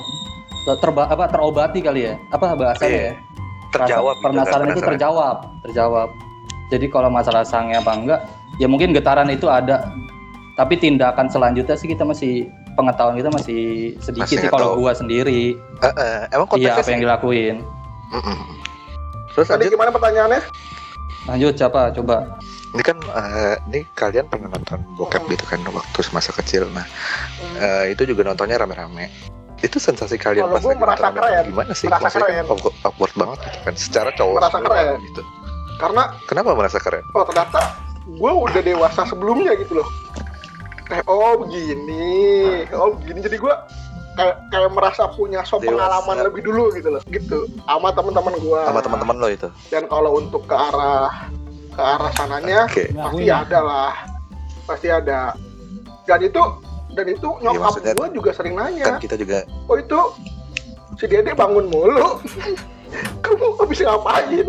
terba apa terobati kali ya. Apa bahasanya Iya. ya? terjawab Rasa gitu kan, penasaran itu terjawab terjawab jadi kalau masalah sange apa enggak ya mungkin getaran itu ada tapi tindakan selanjutnya sih kita masih pengetahuan kita masih sedikit Masih sih kalau tahu. gua sendiri Eh, eh, emang iya apa yang dilakuin Mm-mm. terus Tadi lanjut gimana pertanyaannya? lanjut siapa coba ini kan eh, ini kalian pernah nonton bokep gitu kan waktu masa kecil nah eh, itu juga nontonnya rame-rame itu sensasi kalian Kalau pas lagi merasa keren. gimana sih Merasa Maksudnya keren. kan awkward- banget gitu kan secara cowok Merasa keren. gitu Karena kenapa merasa keren oh ternyata gue udah dewasa sebelumnya gitu loh. Kayak oh begini, oh begini. Jadi gue kayak kayak merasa punya so Dewasa. pengalaman lebih dulu gitu loh. Gitu. Sama teman-teman gue. sama teman-teman lo itu Dan kalau untuk ke arah ke arah sananya oke pasti ada lah. Pasti ada. Dan itu dan itu nyokap Iya, maksudnya gue juga sering kan nanya. kita juga Oh itu si Dede bangun mulu. [LAUGHS] Kamu habis ngapain?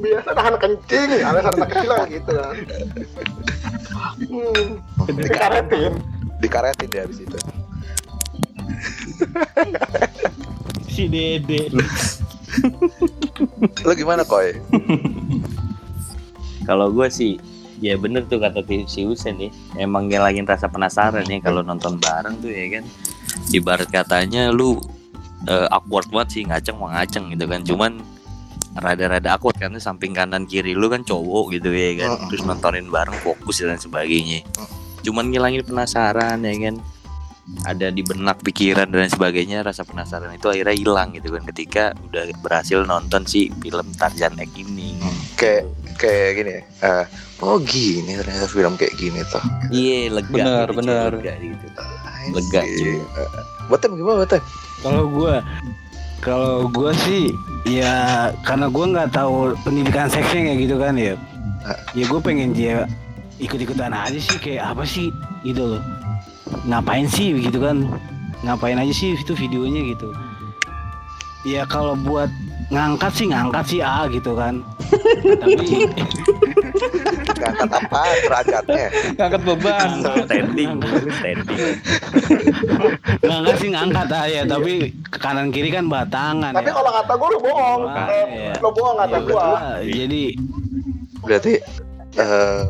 Biasa nahan kencing, alasan anak kecil lah gitu kan. Hmm, dikaretin. dikaretin deh abis itu Si Dede. lo gimana koi Kalau gue sih ya bener tuh kata si Usen nih. Emang ngilangin rasa penasaran nih kalau nonton bareng tuh ya kan. Ibarat katanya lu eh, awkward banget sih ngaceng mau ngaceng gitu kan. Cuman rada-rada awkward karena samping kanan kiri lu kan cowok gitu ya kan. Terus nontonin bareng fokus dan sebagainya. Cuman ngilangin penasaran ya kan. Ada di benak pikiran dan sebagainya rasa penasaran itu akhirnya hilang gitu kan ketika udah berhasil nonton si film Tarzan Egg ini. kayak kayak gini ya eh, oh gini ternyata film kayak gini toh Iya lega Bener, gitu, bener. lega gitu. Lega, cuy. Batem gimana Batem? Kalau gua kalau gua sih ya karena gua nggak tahu pendidikan seksnya kayak gitu kan ya. Ya gue pengen dia ikut-ikutan aja sih kayak apa sih gitu loh. Ngapain sih gitu kan? Ngapain aja sih itu videonya gitu. Ya kalau buat ngangkat sih ngangkat sih ah gitu kan. [LAUGHS] Tapi Ngangkat apa derajatnya? ngangkat beban Standing, standing. ngangkat sih ngangkat aja tapi ke kanan kiri kan batangan Tapi ya. kalau kata gue lu bohong, Ah, Eh, iya. lu bohong kata Iya, gue. Ah, jadi Berarti eh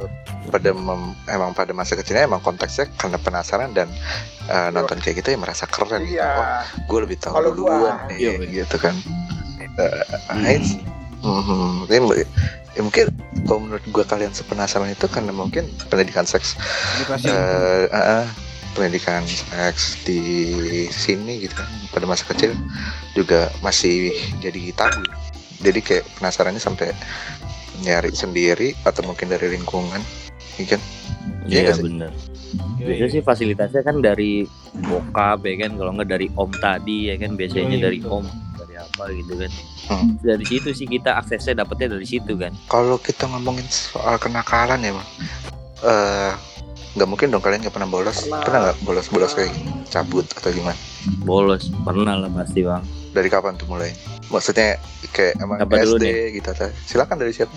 pada mem- emang pada masa kecilnya emang konteksnya karena penasaran dan eh, nonton kayak gitu ya merasa keren gitu. Iya. Oh, gue lebih tahu Kalau duluan gua, iya, gitu kan. Eh, nice. Mhm. Ini mu- ya mungkin kalau menurut gue kalian sepenasaran itu karena mungkin pendidikan seks. Eh, eh, eh, pendidikan seks di sini gitu kan pada masa kecil juga masih jadi tabu. Jadi kayak penasarannya sampai nyari sendiri atau mungkin dari lingkungan iya kan? Iya Iya bener. Biasanya sih fasilitasnya kan dari bokap ya kan, kalau nggak dari om tadi ya kan, biasanya Yoi, dari betul. om apa gitu kan. Hmm. Dari situ sih kita aksesnya dapetnya dari situ kan. kalau kita ngomongin soal kenakalan ya bang eh nggak mungkin dong kalian nggak pernah bolos Pernah. pernah nggak bolos bolos kayak gini cabut atau gimana Bolos pernah lah pasti bang. dari kapan tuh mulai maksudnya kayak emang Apa dulu SD gitu atau silakan dari siapa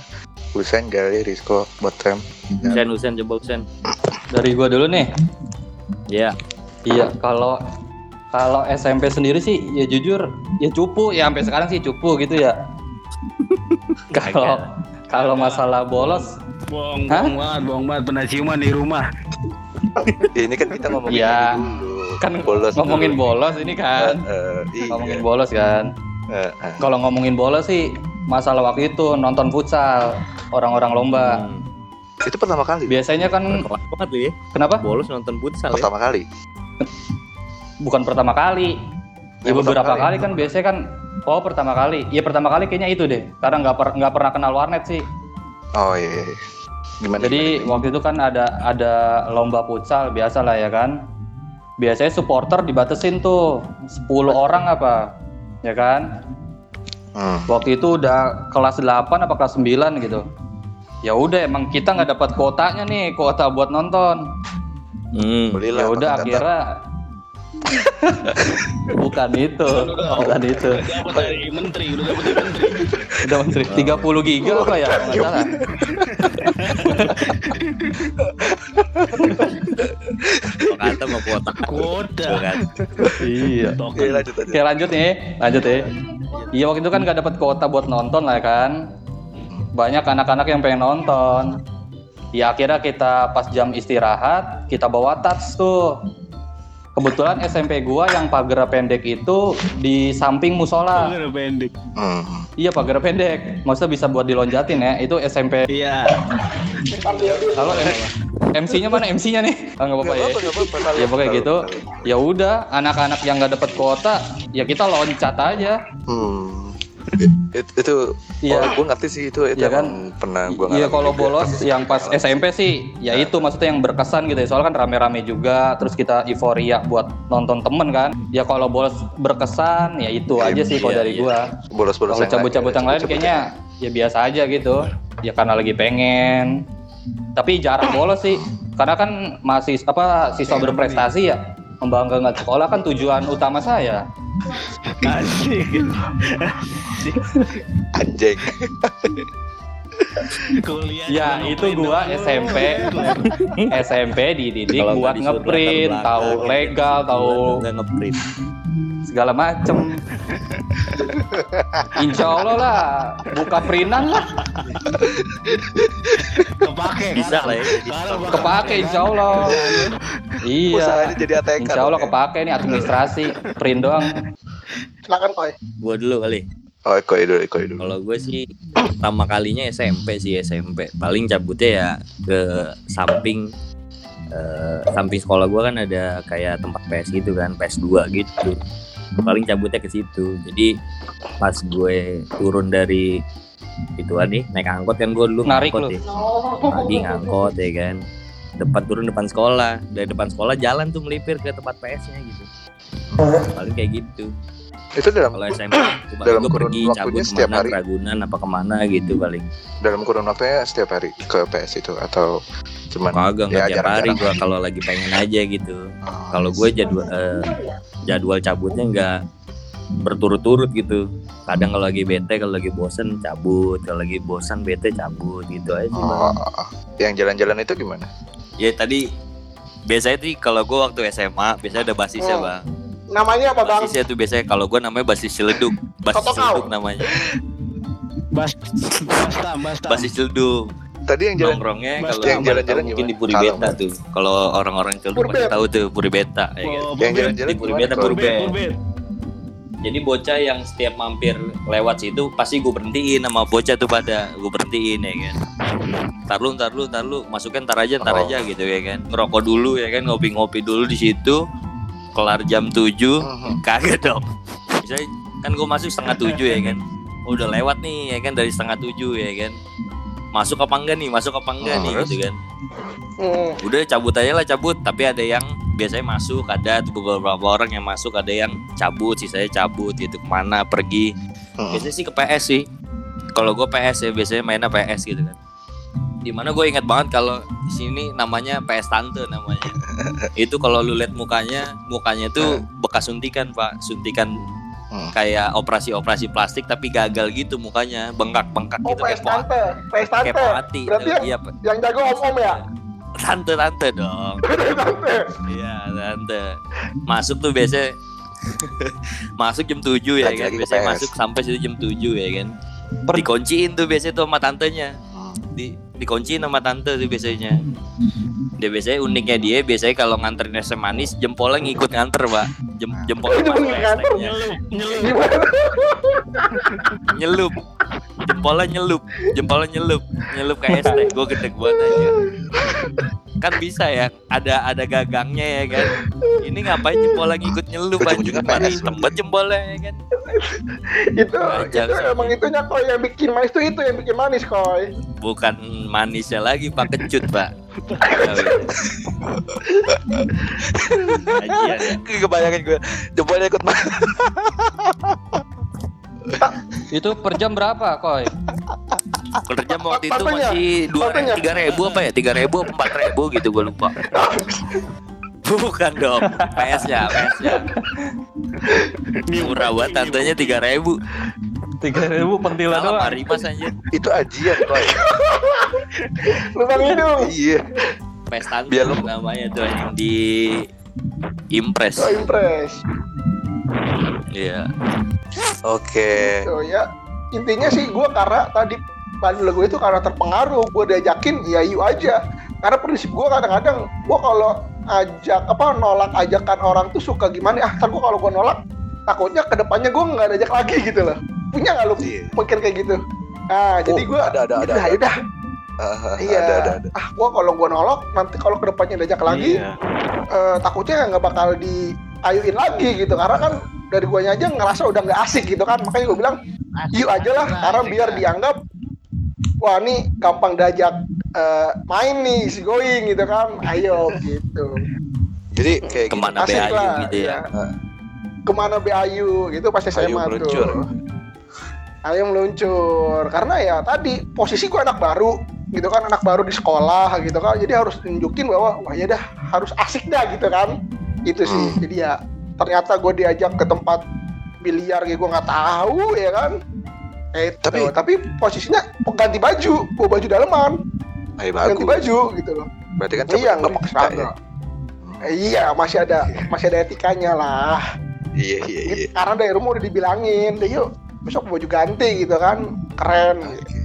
Husain Gali Rizko Botrem Usen Usen coba Usen. dari gua dulu nih Ya. Iya, kalau kalau SMP sendiri sih ya jujur ya cupu ya sampai sekarang sih cupu gitu ya. [LAUGHS] Kalau kalau masalah bolos bohong bohong banget bohong banget pernah ciuman di rumah [LAUGHS] ini kan kita ngomongin ini dulu kan bolos ngomongin dulu. bolos ini kan. Eh, iya. Ngomongin bolos kan. Eh, eh. Kalau ngomongin bolos sih masalah waktu itu nonton futsal orang-orang lomba. Hmm. Itu pertama kali. Biasanya kan banget ya. kenapa? Bolos nonton futsal ya. Pertama kali. [LAUGHS] Bukan pertama kali. Ya Yang pertama beberapa kali. kali kan biasanya kan oh pertama kali. Iya pertama kali kayaknya itu deh. Karena nggak per- nggak pernah kenal warnet sih. Oh iya. iya. Gimana? Jadi gimana? waktu itu kan ada ada lomba futsal biasa lah ya kan. Biasanya supporter dibatesin tuh 10 orang apa. Ya kan? Hmm. Waktu itu udah kelas 8 apa kelas 9 gitu. Ya udah emang kita nggak dapat kuotanya nih, kuota buat nonton. Hmm. Belilah. Ya udah akhirnya [LAUGHS] bukan itu, bukan itu. Dapat dari menteri, udah dapat dari menteri. Udah menteri 30 giga apa ya? Kalau nggak salah. Kata mau kuota. Kuota. Iya. Oke, lanjut aja. Oke lanjut nih, lanjut ya. Iya waktu itu kan nggak dapat kuota buat nonton lah kan. Banyak anak-anak yang pengen nonton. Ya akhirnya kita pas jam istirahat kita bawa tas tuh. Kebetulan SMP gua yang pagar pendek itu di samping musola. Udah pendek. Hmm. Iya pagar pendek. Maksudnya bisa buat dilonjatin ya. Itu SMP. Iya. Halo MC-nya mana MC-nya nih? Ah, nggak apa-apa ya. Ya pokoknya gitu. Ya udah, anak-anak yang nggak dapat kuota, ya kita loncat aja. Hmm. It, itu Iya. oh, gue ngerti sih itu itu Iya kan? pernah gue Iya kalau bolos yang pas SMP sih, ya itu maksudnya yang berkesan gitu ya. Soalnya kan rame-rame juga, terus kita euforia buat nonton temen kan. Ya kalau bolos berkesan, ya itu Iya, aja sih kalau iya, dari iya. gua. bolos-bolos Kalau cabut-cabut yang lain kayaknya ya biasa aja gitu. Ya karena lagi pengen. Tapi jarang bolos sih. Karena kan masih apa siswa berprestasi ya. Membanggakan sekolah kan tujuan utama saya. Asik. Anjing Kuliah. Ya itu gua. SMP SMP [LAUGHS] dididik buat ngeprint, tahu legal, tahu ngeprint. segala macem. Insya Allah lah, buka printan lah, Kepake. Bisa sekarang. lah ya. Sekarang bakal kepake Insya Allah. usahanya Iya, jadi ATK Insya Allah kepake nih administrasi, print doang. Silakan Koi. Gua dulu kali. Oh iko dulu iko dulu Kalau gue sih pertama kalinya SMP sih SMP. Paling cabutnya ya ke samping eh, samping sekolah gue kan ada kayak tempat PS gitu kan, PS 2 gitu. Paling cabutnya ke situ. Jadi pas gue turun dari itu nih naik angkot kan gue dulu Narik ngangkot lu. ya. Pagi ngangkot ya kan. Depan turun depan sekolah. Dari depan sekolah jalan tuh melipir ke tempat PS-nya gitu. Paling kayak gitu. Itu dalam Kalau SMP Dalam kurun pergi waktunya cabut setiap ke mana hari? Ragunan apa ke mana gitu paling. dalam kurun waktunya setiap hari ke PS itu atau cuman Kagak nggak ya, tiap hari gua kalau lagi pengen aja gitu. [LAUGHS] Oh, Kalau gue jadwal eh, jadwal cabutnya nggak berturut-turut gitu. Kadang kalau lagi bete, kalau lagi bosen cabut, kalau lagi bosan bete cabut gitu aja. sih, Bang. oh, yang jalan-jalan itu gimana Ya tadi biasanya tuh kalau gue waktu SMA biasanya ada basisnya Oh. bang. Namanya apa bang? Basisnya tuh biasanya kalau gue namanya basis celeduk, basis celeduk namanya, Bas, bastam, bastam. basis celeduk. tadi yang jalan Nongkrongnya kalau yang jalan-jalan mungkin di Puri Beta tuh. Kalau orang-orang celeduk pasti tahu tuh Puri Beta. ya kan? Oh, yang Purbet. jalan-jalan Di Puri Beta. Purbet, Purbet. Jadi bocah yang setiap mampir lewat situ pasti gue berhentiin sama bocah tuh pada gue berhentiin ya kan. Ntar lu, ntar lu, ntar lu, masukin ntar aja, ntar Oh. aja gitu ya kan. Ngerokok dulu ya kan, ngopi-ngopi dulu di situ. Kelar jam 7 Mhm. kagak dong. Misalnya kan gue masuk setengah tujuh ya kan. Udah lewat nih ya kan dari setengah tujuh ya kan. Masuk apa enggak nih, masuk apa enggak Oh, nih gitu kan. Hmm. Udah cabut aja lah cabut, tapi ada yang biasanya masuk, ada tuh beberapa orang yang masuk, ada yang cabut, sisanya cabut gitu ke mana pergi. Mhm. Biasanya sih ke PS sih. Kalau gue PS ya biasanya mainnya PS gitu kan. Di mana gue ingat banget kalau di sini namanya PS Tante namanya. [LAUGHS] Itu kalau lu lihat mukanya, mukanya tuh bekas suntikan pak, suntikan Hmm. kayak operasi-operasi plastik tapi gagal gitu mukanya, bengkak-bengkak Oh gitu PS Tante, PS kayak Tante. mati. Berarti yang- Iya, Pak. Yang jago om-om ya? tante-tante dong. [LAUGHS] Tante. Iya, tante. Masuk tuh biasa [LAUGHS] masuk jam 7 ya kan. Biasanya PS. masuk sampai situ jam 7 ya kan. Per- Dikunciin tuh biasanya tuh sama tantenya. Hmm. Di dikunciin sama tante tuh biasanya. Dia biasanya uniknya dia biasanya kalau nganterin es manis jempolnya ngikut nganter, Pak. Jem, jempolnya masuk nganter, hashtagnya. Nyelup, nyelup. Nyelup. jempolnya nyelup jempolnya nyelup nyelup kayak es teh gue gedek banget aja kan bisa ya ada ada gagangnya ya kan ini ngapain jempolnya ngikut nyelup gimana PS tembet jempolnya ya kan itu Wajar itu sih. emang itunya koi yang bikin manis tuh itu yang bikin manis koi bukan manisnya lagi pak. Kecut pak. Ajian ya. kebayangin gue jempolnya ikut Itu per jam berapa, Koy? kerja waktu itu masih dua tiga ribu apa ya? Tiga ribu apa empat ribu gitu gue lupa [LAUGHS] bukan dong PS nya PS nya murah banget tantenya tiga ribu. Tiga ribu pentila Salah doang. Pak Rimas aja itu ajian koi lubang hidung iya. PS tanggung Biar lu- namanya tuh yang di Impress so impress. Iya. Oke. So ya intinya sih gue karena tadi bandel gue itu karena terpengaruh gue diajakin ya yuk aja karena prinsip gue kadang-kadang gue kalau ajak apa nolak ajakan orang tuh suka gimana? Ah ntar gue kalau gue nolak takutnya ke depannya gue nggak diajak lagi gitu loh. Punya nggak lu Iya. pikir kayak gitu? Ah jadi Oh, gue ada, ada, ada, udah ada. udah. Ah, iya. ada ada ada. Ah gue kalau gue nolak nanti kalau ke depannya diajak lagi Iya. eh, takutnya nggak bakal diayuin lagi gitu. Karena kan dari guanya aja ngerasa udah nggak asik gitu kan. Makanya gue bilang yuk aja lah karena biar dianggap wah ini gampang diajak eh, main nih si going gitu kan. Ayo gitu. Jadi kayak gini, ke mana Asik BAyu lah, gitu ya? ya. ke mana BAyu gitu pasti saya tuh. meluncur. ayo meluncur. Karena ya tadi posisi gue anak baru gitu kan. Anak baru di sekolah gitu kan. Jadi harus nunjukin bahwa wah ya dah harus asik dah gitu kan. Itu sih. Hmm. jadi ya ternyata gue diajak ke tempat biliar gitu gue nggak tahu ya kan. Eh Tapi- tapi tapi posisinya ganti baju bawa baju daleman ganti bagus baju gitu loh. Berarti kan iya nggak seragam Eh, iya masih ada masih ada etikanya lah. Iya iya iya. Gitu. karena dari rumah udah dibilangin deh yuk besok baju ganti gitu kan. Keren. Oke. gitu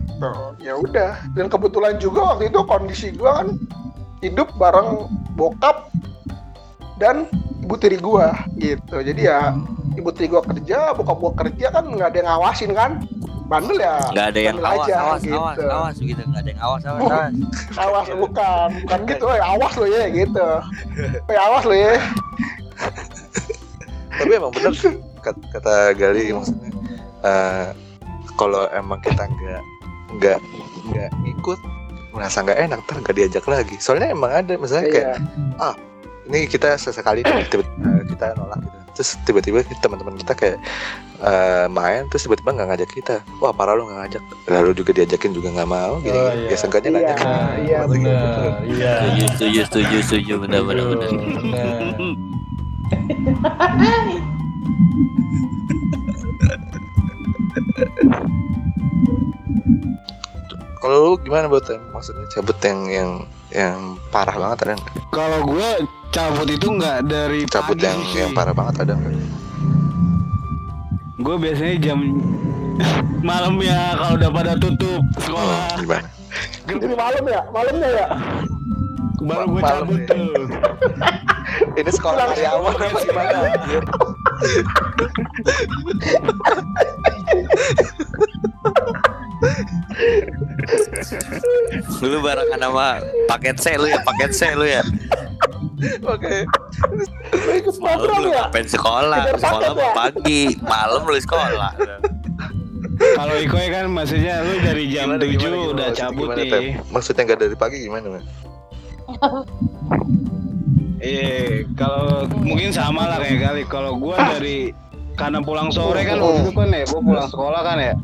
ya udah. Dan kebetulan juga waktu itu kondisi gua kan hidup bareng bokap dan ibu tiri gua gitu. Jadi ya ibu tiri gua kerja bokap gua kerja kan nggak ada yang ngawasin kan bandel ya? Nggak ada yang awas aja, awas gitu. awas awas gitu. Nggak ada yang awas awas Bu- awas. awas bukan bukan gitu eh awas lo ya gitu. [LAUGHS] Eh awas lo ya. Tapi emang bener sih kata, Gali maksudnya eh, kalau emang kita nggak nggak nggak ikut merasa nggak enak ntar nggak diajak lagi. Soalnya emang ada misalnya kayak iya ini kita sesekali nih, tiba eh, kita nolak gitu terus tiba-tiba teman-teman kita kayak eh, main terus tiba-tiba nggak ngajak kita wah parah lu nggak ngajak lalu juga diajakin juga nggak mau gini, Oh, gini. iya. ya seenggaknya Iya, nanya iya, bener. Iya. setuju setuju setuju setuju benar benar benar [LAUGHS] kalau lu gimana buat maksudnya cabut yang yang yang parah banget ada nggak? Kalau gue cabut itu nggak dari cabut pagi yang sih. yang parah banget ada nggak? Gue biasanya jam [LAUGHS] malam ya kalau udah pada tutup sekolah. Hmm, gimana? Jadi malam ya? Malamnya ya? Baru gue malam cabut ya. tuh. [LAUGHS] ini sekolah dari awal apa gimana? lu barengan sama paket C lu ya paket C lu ya oke ikut malam ya ngapain sekolah sekolah ya? pagi malam lu sekolah Kalau Ikoy kan maksudnya lu dari jam Gimana, 7 gimana, gimana? udah Maksudnya cabut gimana, nih. Maksudnya nggak dari pagi gimana man? Iya, kalau mungkin sama lah kayak kali. Kalau gua dari karena pulang sore kan waktu itu kan ya, gua pulang sekolah kan ya.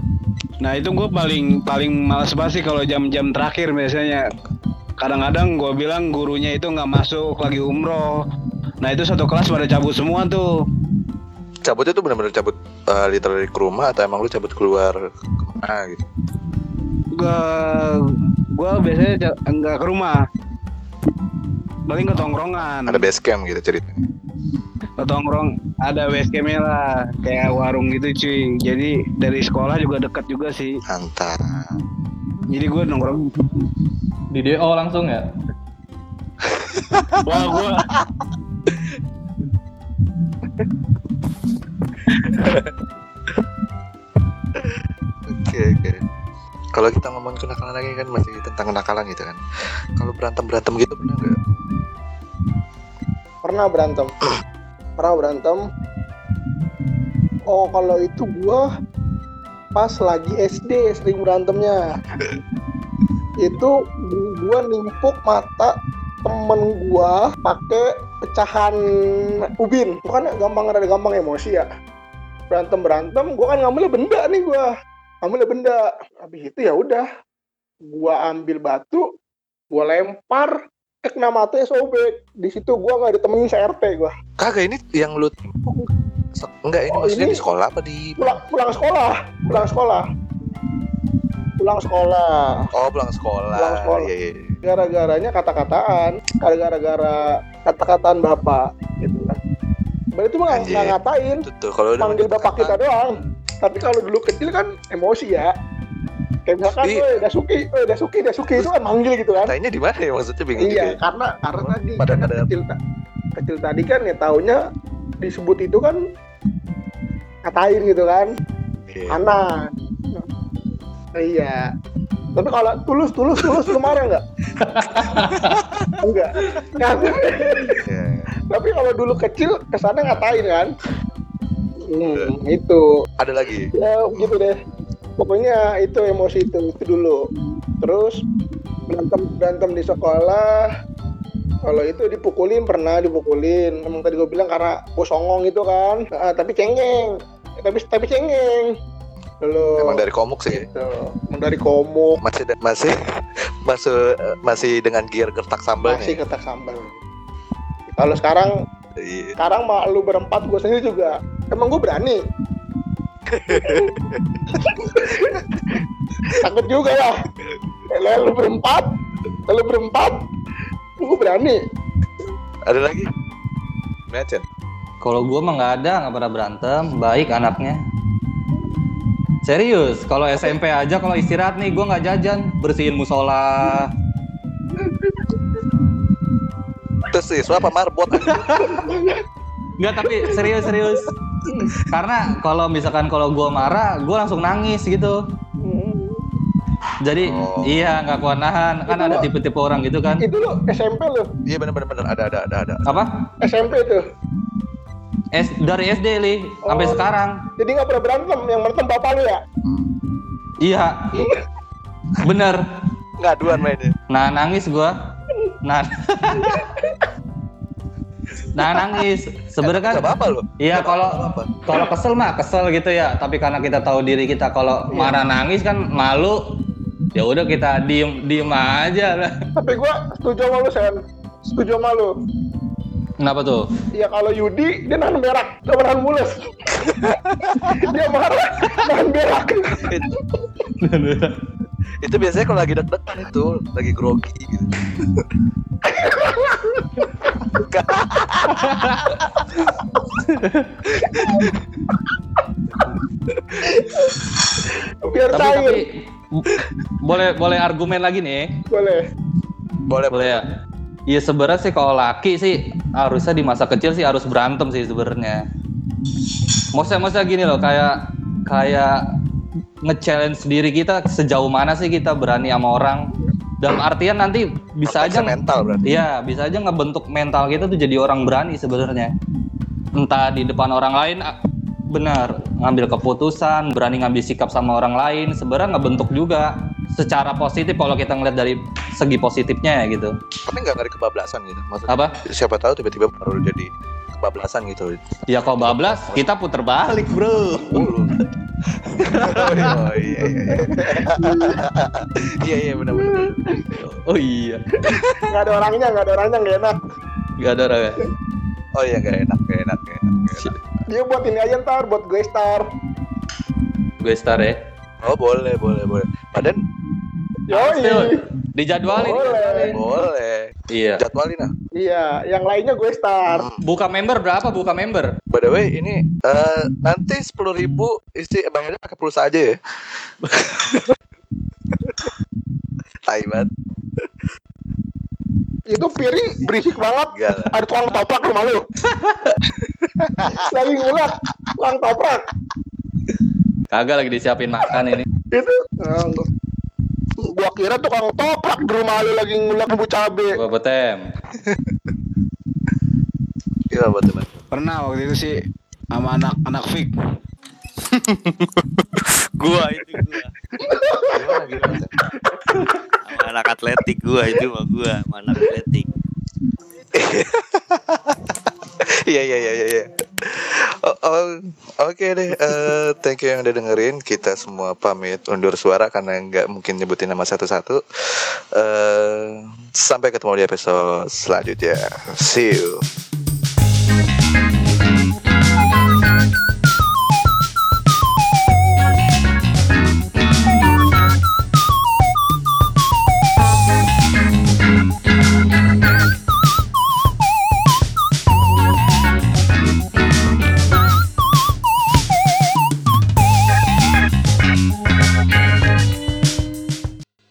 Nah itu gua paling paling males banget sih kalau jam-jam terakhir biasanya. Kadang-kadang gua bilang gurunya itu nggak masuk lagi umroh. Nah itu satu kelas pada cabut semua tuh. cabutnya tuh benar-benar cabut uh, literally ke rumah atau emang lu cabut keluar ke mana gitu Gua gua biasanya ca- nggak ke rumah. Paling ke tongkrongan. ada base camp gitu ceritanya Ketongkrong ada base campnya lah kayak warung gitu cuy jadi dari sekolah juga dekat juga sih antar jadi gue nongkrong Di DO langsung ya? wah gue oke oke. Kalau kita ngomong kenakalan lagi kan masih tentang kenakalan gitu kan. Kalau berantem berantem gitu pernah nggak? Pernah berantem. Pernah berantem. Oh kalau itu gua pas lagi SD sering berantemnya itu gua nimpuk mata temen gua pakai pecahan ubin. Bukan gampang ada gampang emosi ya. Berantem berantem gua kan ngambilnya benda nih gua. Ngambilnya benda. Habis itu ya udah gua ambil batu gua lempar eh, kena matanya sobek di situ gua nggak ditemenin CRT gua. Kagak ini yang lu enggak ini Oh, maksudnya ini- di sekolah apa di pulang pulang sekolah pulang sekolah pulang sekolah. Oh pulang sekolah, Pulang sekolah. Iya, iya, iya. gara-garanya kata-kataan. Gara-gara kata-kataan bapak gitu kan. Berarti itu mah nggak- ngatain. Tuh, kalau panggil bapak kata- kita doang. Tapi kalau dulu kecil kan emosi ya. Kayak misalkan Iya. woi Dasuki woi Dasuki Dasuki itu kan manggil gitu kan. katanya di mana ya? Maksudnya bingung juga iya ya. karena karena tadi Pada- karena pada- kecil kecil tadi kan ya taunya disebut itu kan ngatain gitu kan. Iya. anak iya. Tapi kalau tulus tulus tulus lu marah nggak. Enggak [LAUGHS] Nggak. Iya. tapi kalau dulu kecil ke sana ngatain kan? Hmm, itu. Ada lagi? Ya gitu deh. Pokoknya itu emosi itu itu dulu. Terus berantem berantem di sekolah. Kalau itu dipukulin pernah dipukulin. Emang tadi gue bilang karena gue songong gitu kan. Ah, tapi cengeng. Tapi tapi cengeng dulu emang dari komuk sih. Gitu. emang dari komuk. Masih masih masih masih dengan gear gertak sambal masih ketak sambal. Kalau sekarang Iya. sekarang mah lu berempat gue sendiri juga. Emang gue berani? Takut juga lah Kalau lu berempat lu berempat gue berani? Ada lagi? Macet. Kalau gua mah nggak ada, nggak pernah berantem, baik anaknya. Serius, kalau SMP aja kalau istirahat nih gua nggak jajan, bersihin musola. terus sih apa marbot Nggak tapi serius serius. Karena kalau misalkan kalau gua marah, gua langsung nangis gitu. Jadi Oh. iya nggak kuat nahan. Kan ada tipe-tipe orang gitu kan. itu lu SMP lu iya bener ada ada ada ada Apa? SMP itu S dari SD li sampai Oh. sekarang. jadi nggak pernah berantem yang berantem bapak lu ya Iya. Bener. ngaduan mainnya Nah nangis gua. Nah. nah nangis. Sebenarnya kan nggak apa-apa loh Iya kalau apa kalau kesel mah kesel gitu ya. Tapi karena kita tahu diri kita kalau marah nangis kan malu. Ya udah kita diem diem aja lah. tapi gue setuju sama lu Sen setuju sama lu Kenapa tuh? Ya kalau Yudi dia nahan berak, dia nahan mulus. [LAUGHS] dia marah, nahan berak. itu biasanya kalau lagi deg-degan itu lagi grogi gitu [LAUGHS] Biar Tapi, cair. tapi boleh boleh argumen lagi nih. Boleh. boleh Boleh ya. Iya sebenarnya sih kalau laki sih harusnya di masa kecil sih harus berantem sih sebenarnya. Maksudnya maksudnya gini loh kayak kayak nge-challenge diri kita sejauh mana sih kita berani sama orang. Dalam artian nanti bisa aja mental berarti Iya, bisa aja ngebentuk mental kita tuh jadi orang berani sebenarnya. Entah di depan orang lain benar ngambil keputusan, berani ngambil sikap sama orang lain, sebenarnya ngebentuk juga secara positif kalau kita ngeliat dari segi positifnya ya gitu. tapi nggak ngeri kebablasan gitu maksudnya Apa? siapa tahu tiba-tiba baru jadi kebablasan gitu Ya kalau bablas kita puter balik, Bro. [LAUGHS] oh iya iya iya [LAUGHS] iya iya benar benar Oh iya. Nggak ada orangnya, nggak ada orangnya, nggak enak. Gak ada orang ya. Oh iya gak enak gak enak gak enak, gak enak. Dia buat ini aja ntar, buat gue star. Gue star ya. oh boleh boleh boleh Padan Yoi. Dijadwalin. Boleh. boleh Iya. jadwalin ah Iya, yang lainnya gue star. Buka member berapa? Buka member. by the way ini eh, nanti sepuluh ribu isi bayarnya pakai pulsa aja ya [LAUGHS] Tai banget Itu piring berisik banget. Gak Ada tukang toprak rumah lu. [LAUGHS] Lagi ngulak, tukang toprak. Kagak lagi disiapin makan ini. Itu. Oh, gua kira tukang toprak di rumah lu lagi ngulek bumbu cabe. Gua betem. Gila buat teman. Pernah waktu itu sih sama anak anak Fik. [LAUGHS] Gua itu gua. [LAUGHS] Gimana gimana? anak atletik gua itu mah gua anak atletik [LAUGHS] Iya iya iya iya. iya. Oke deh, uh, thank you yang udah dengerin. Kita semua pamit undur suara karena nggak mungkin nyebutin nama satu-satu. Uh, sampai ketemu di episode selanjutnya. See you.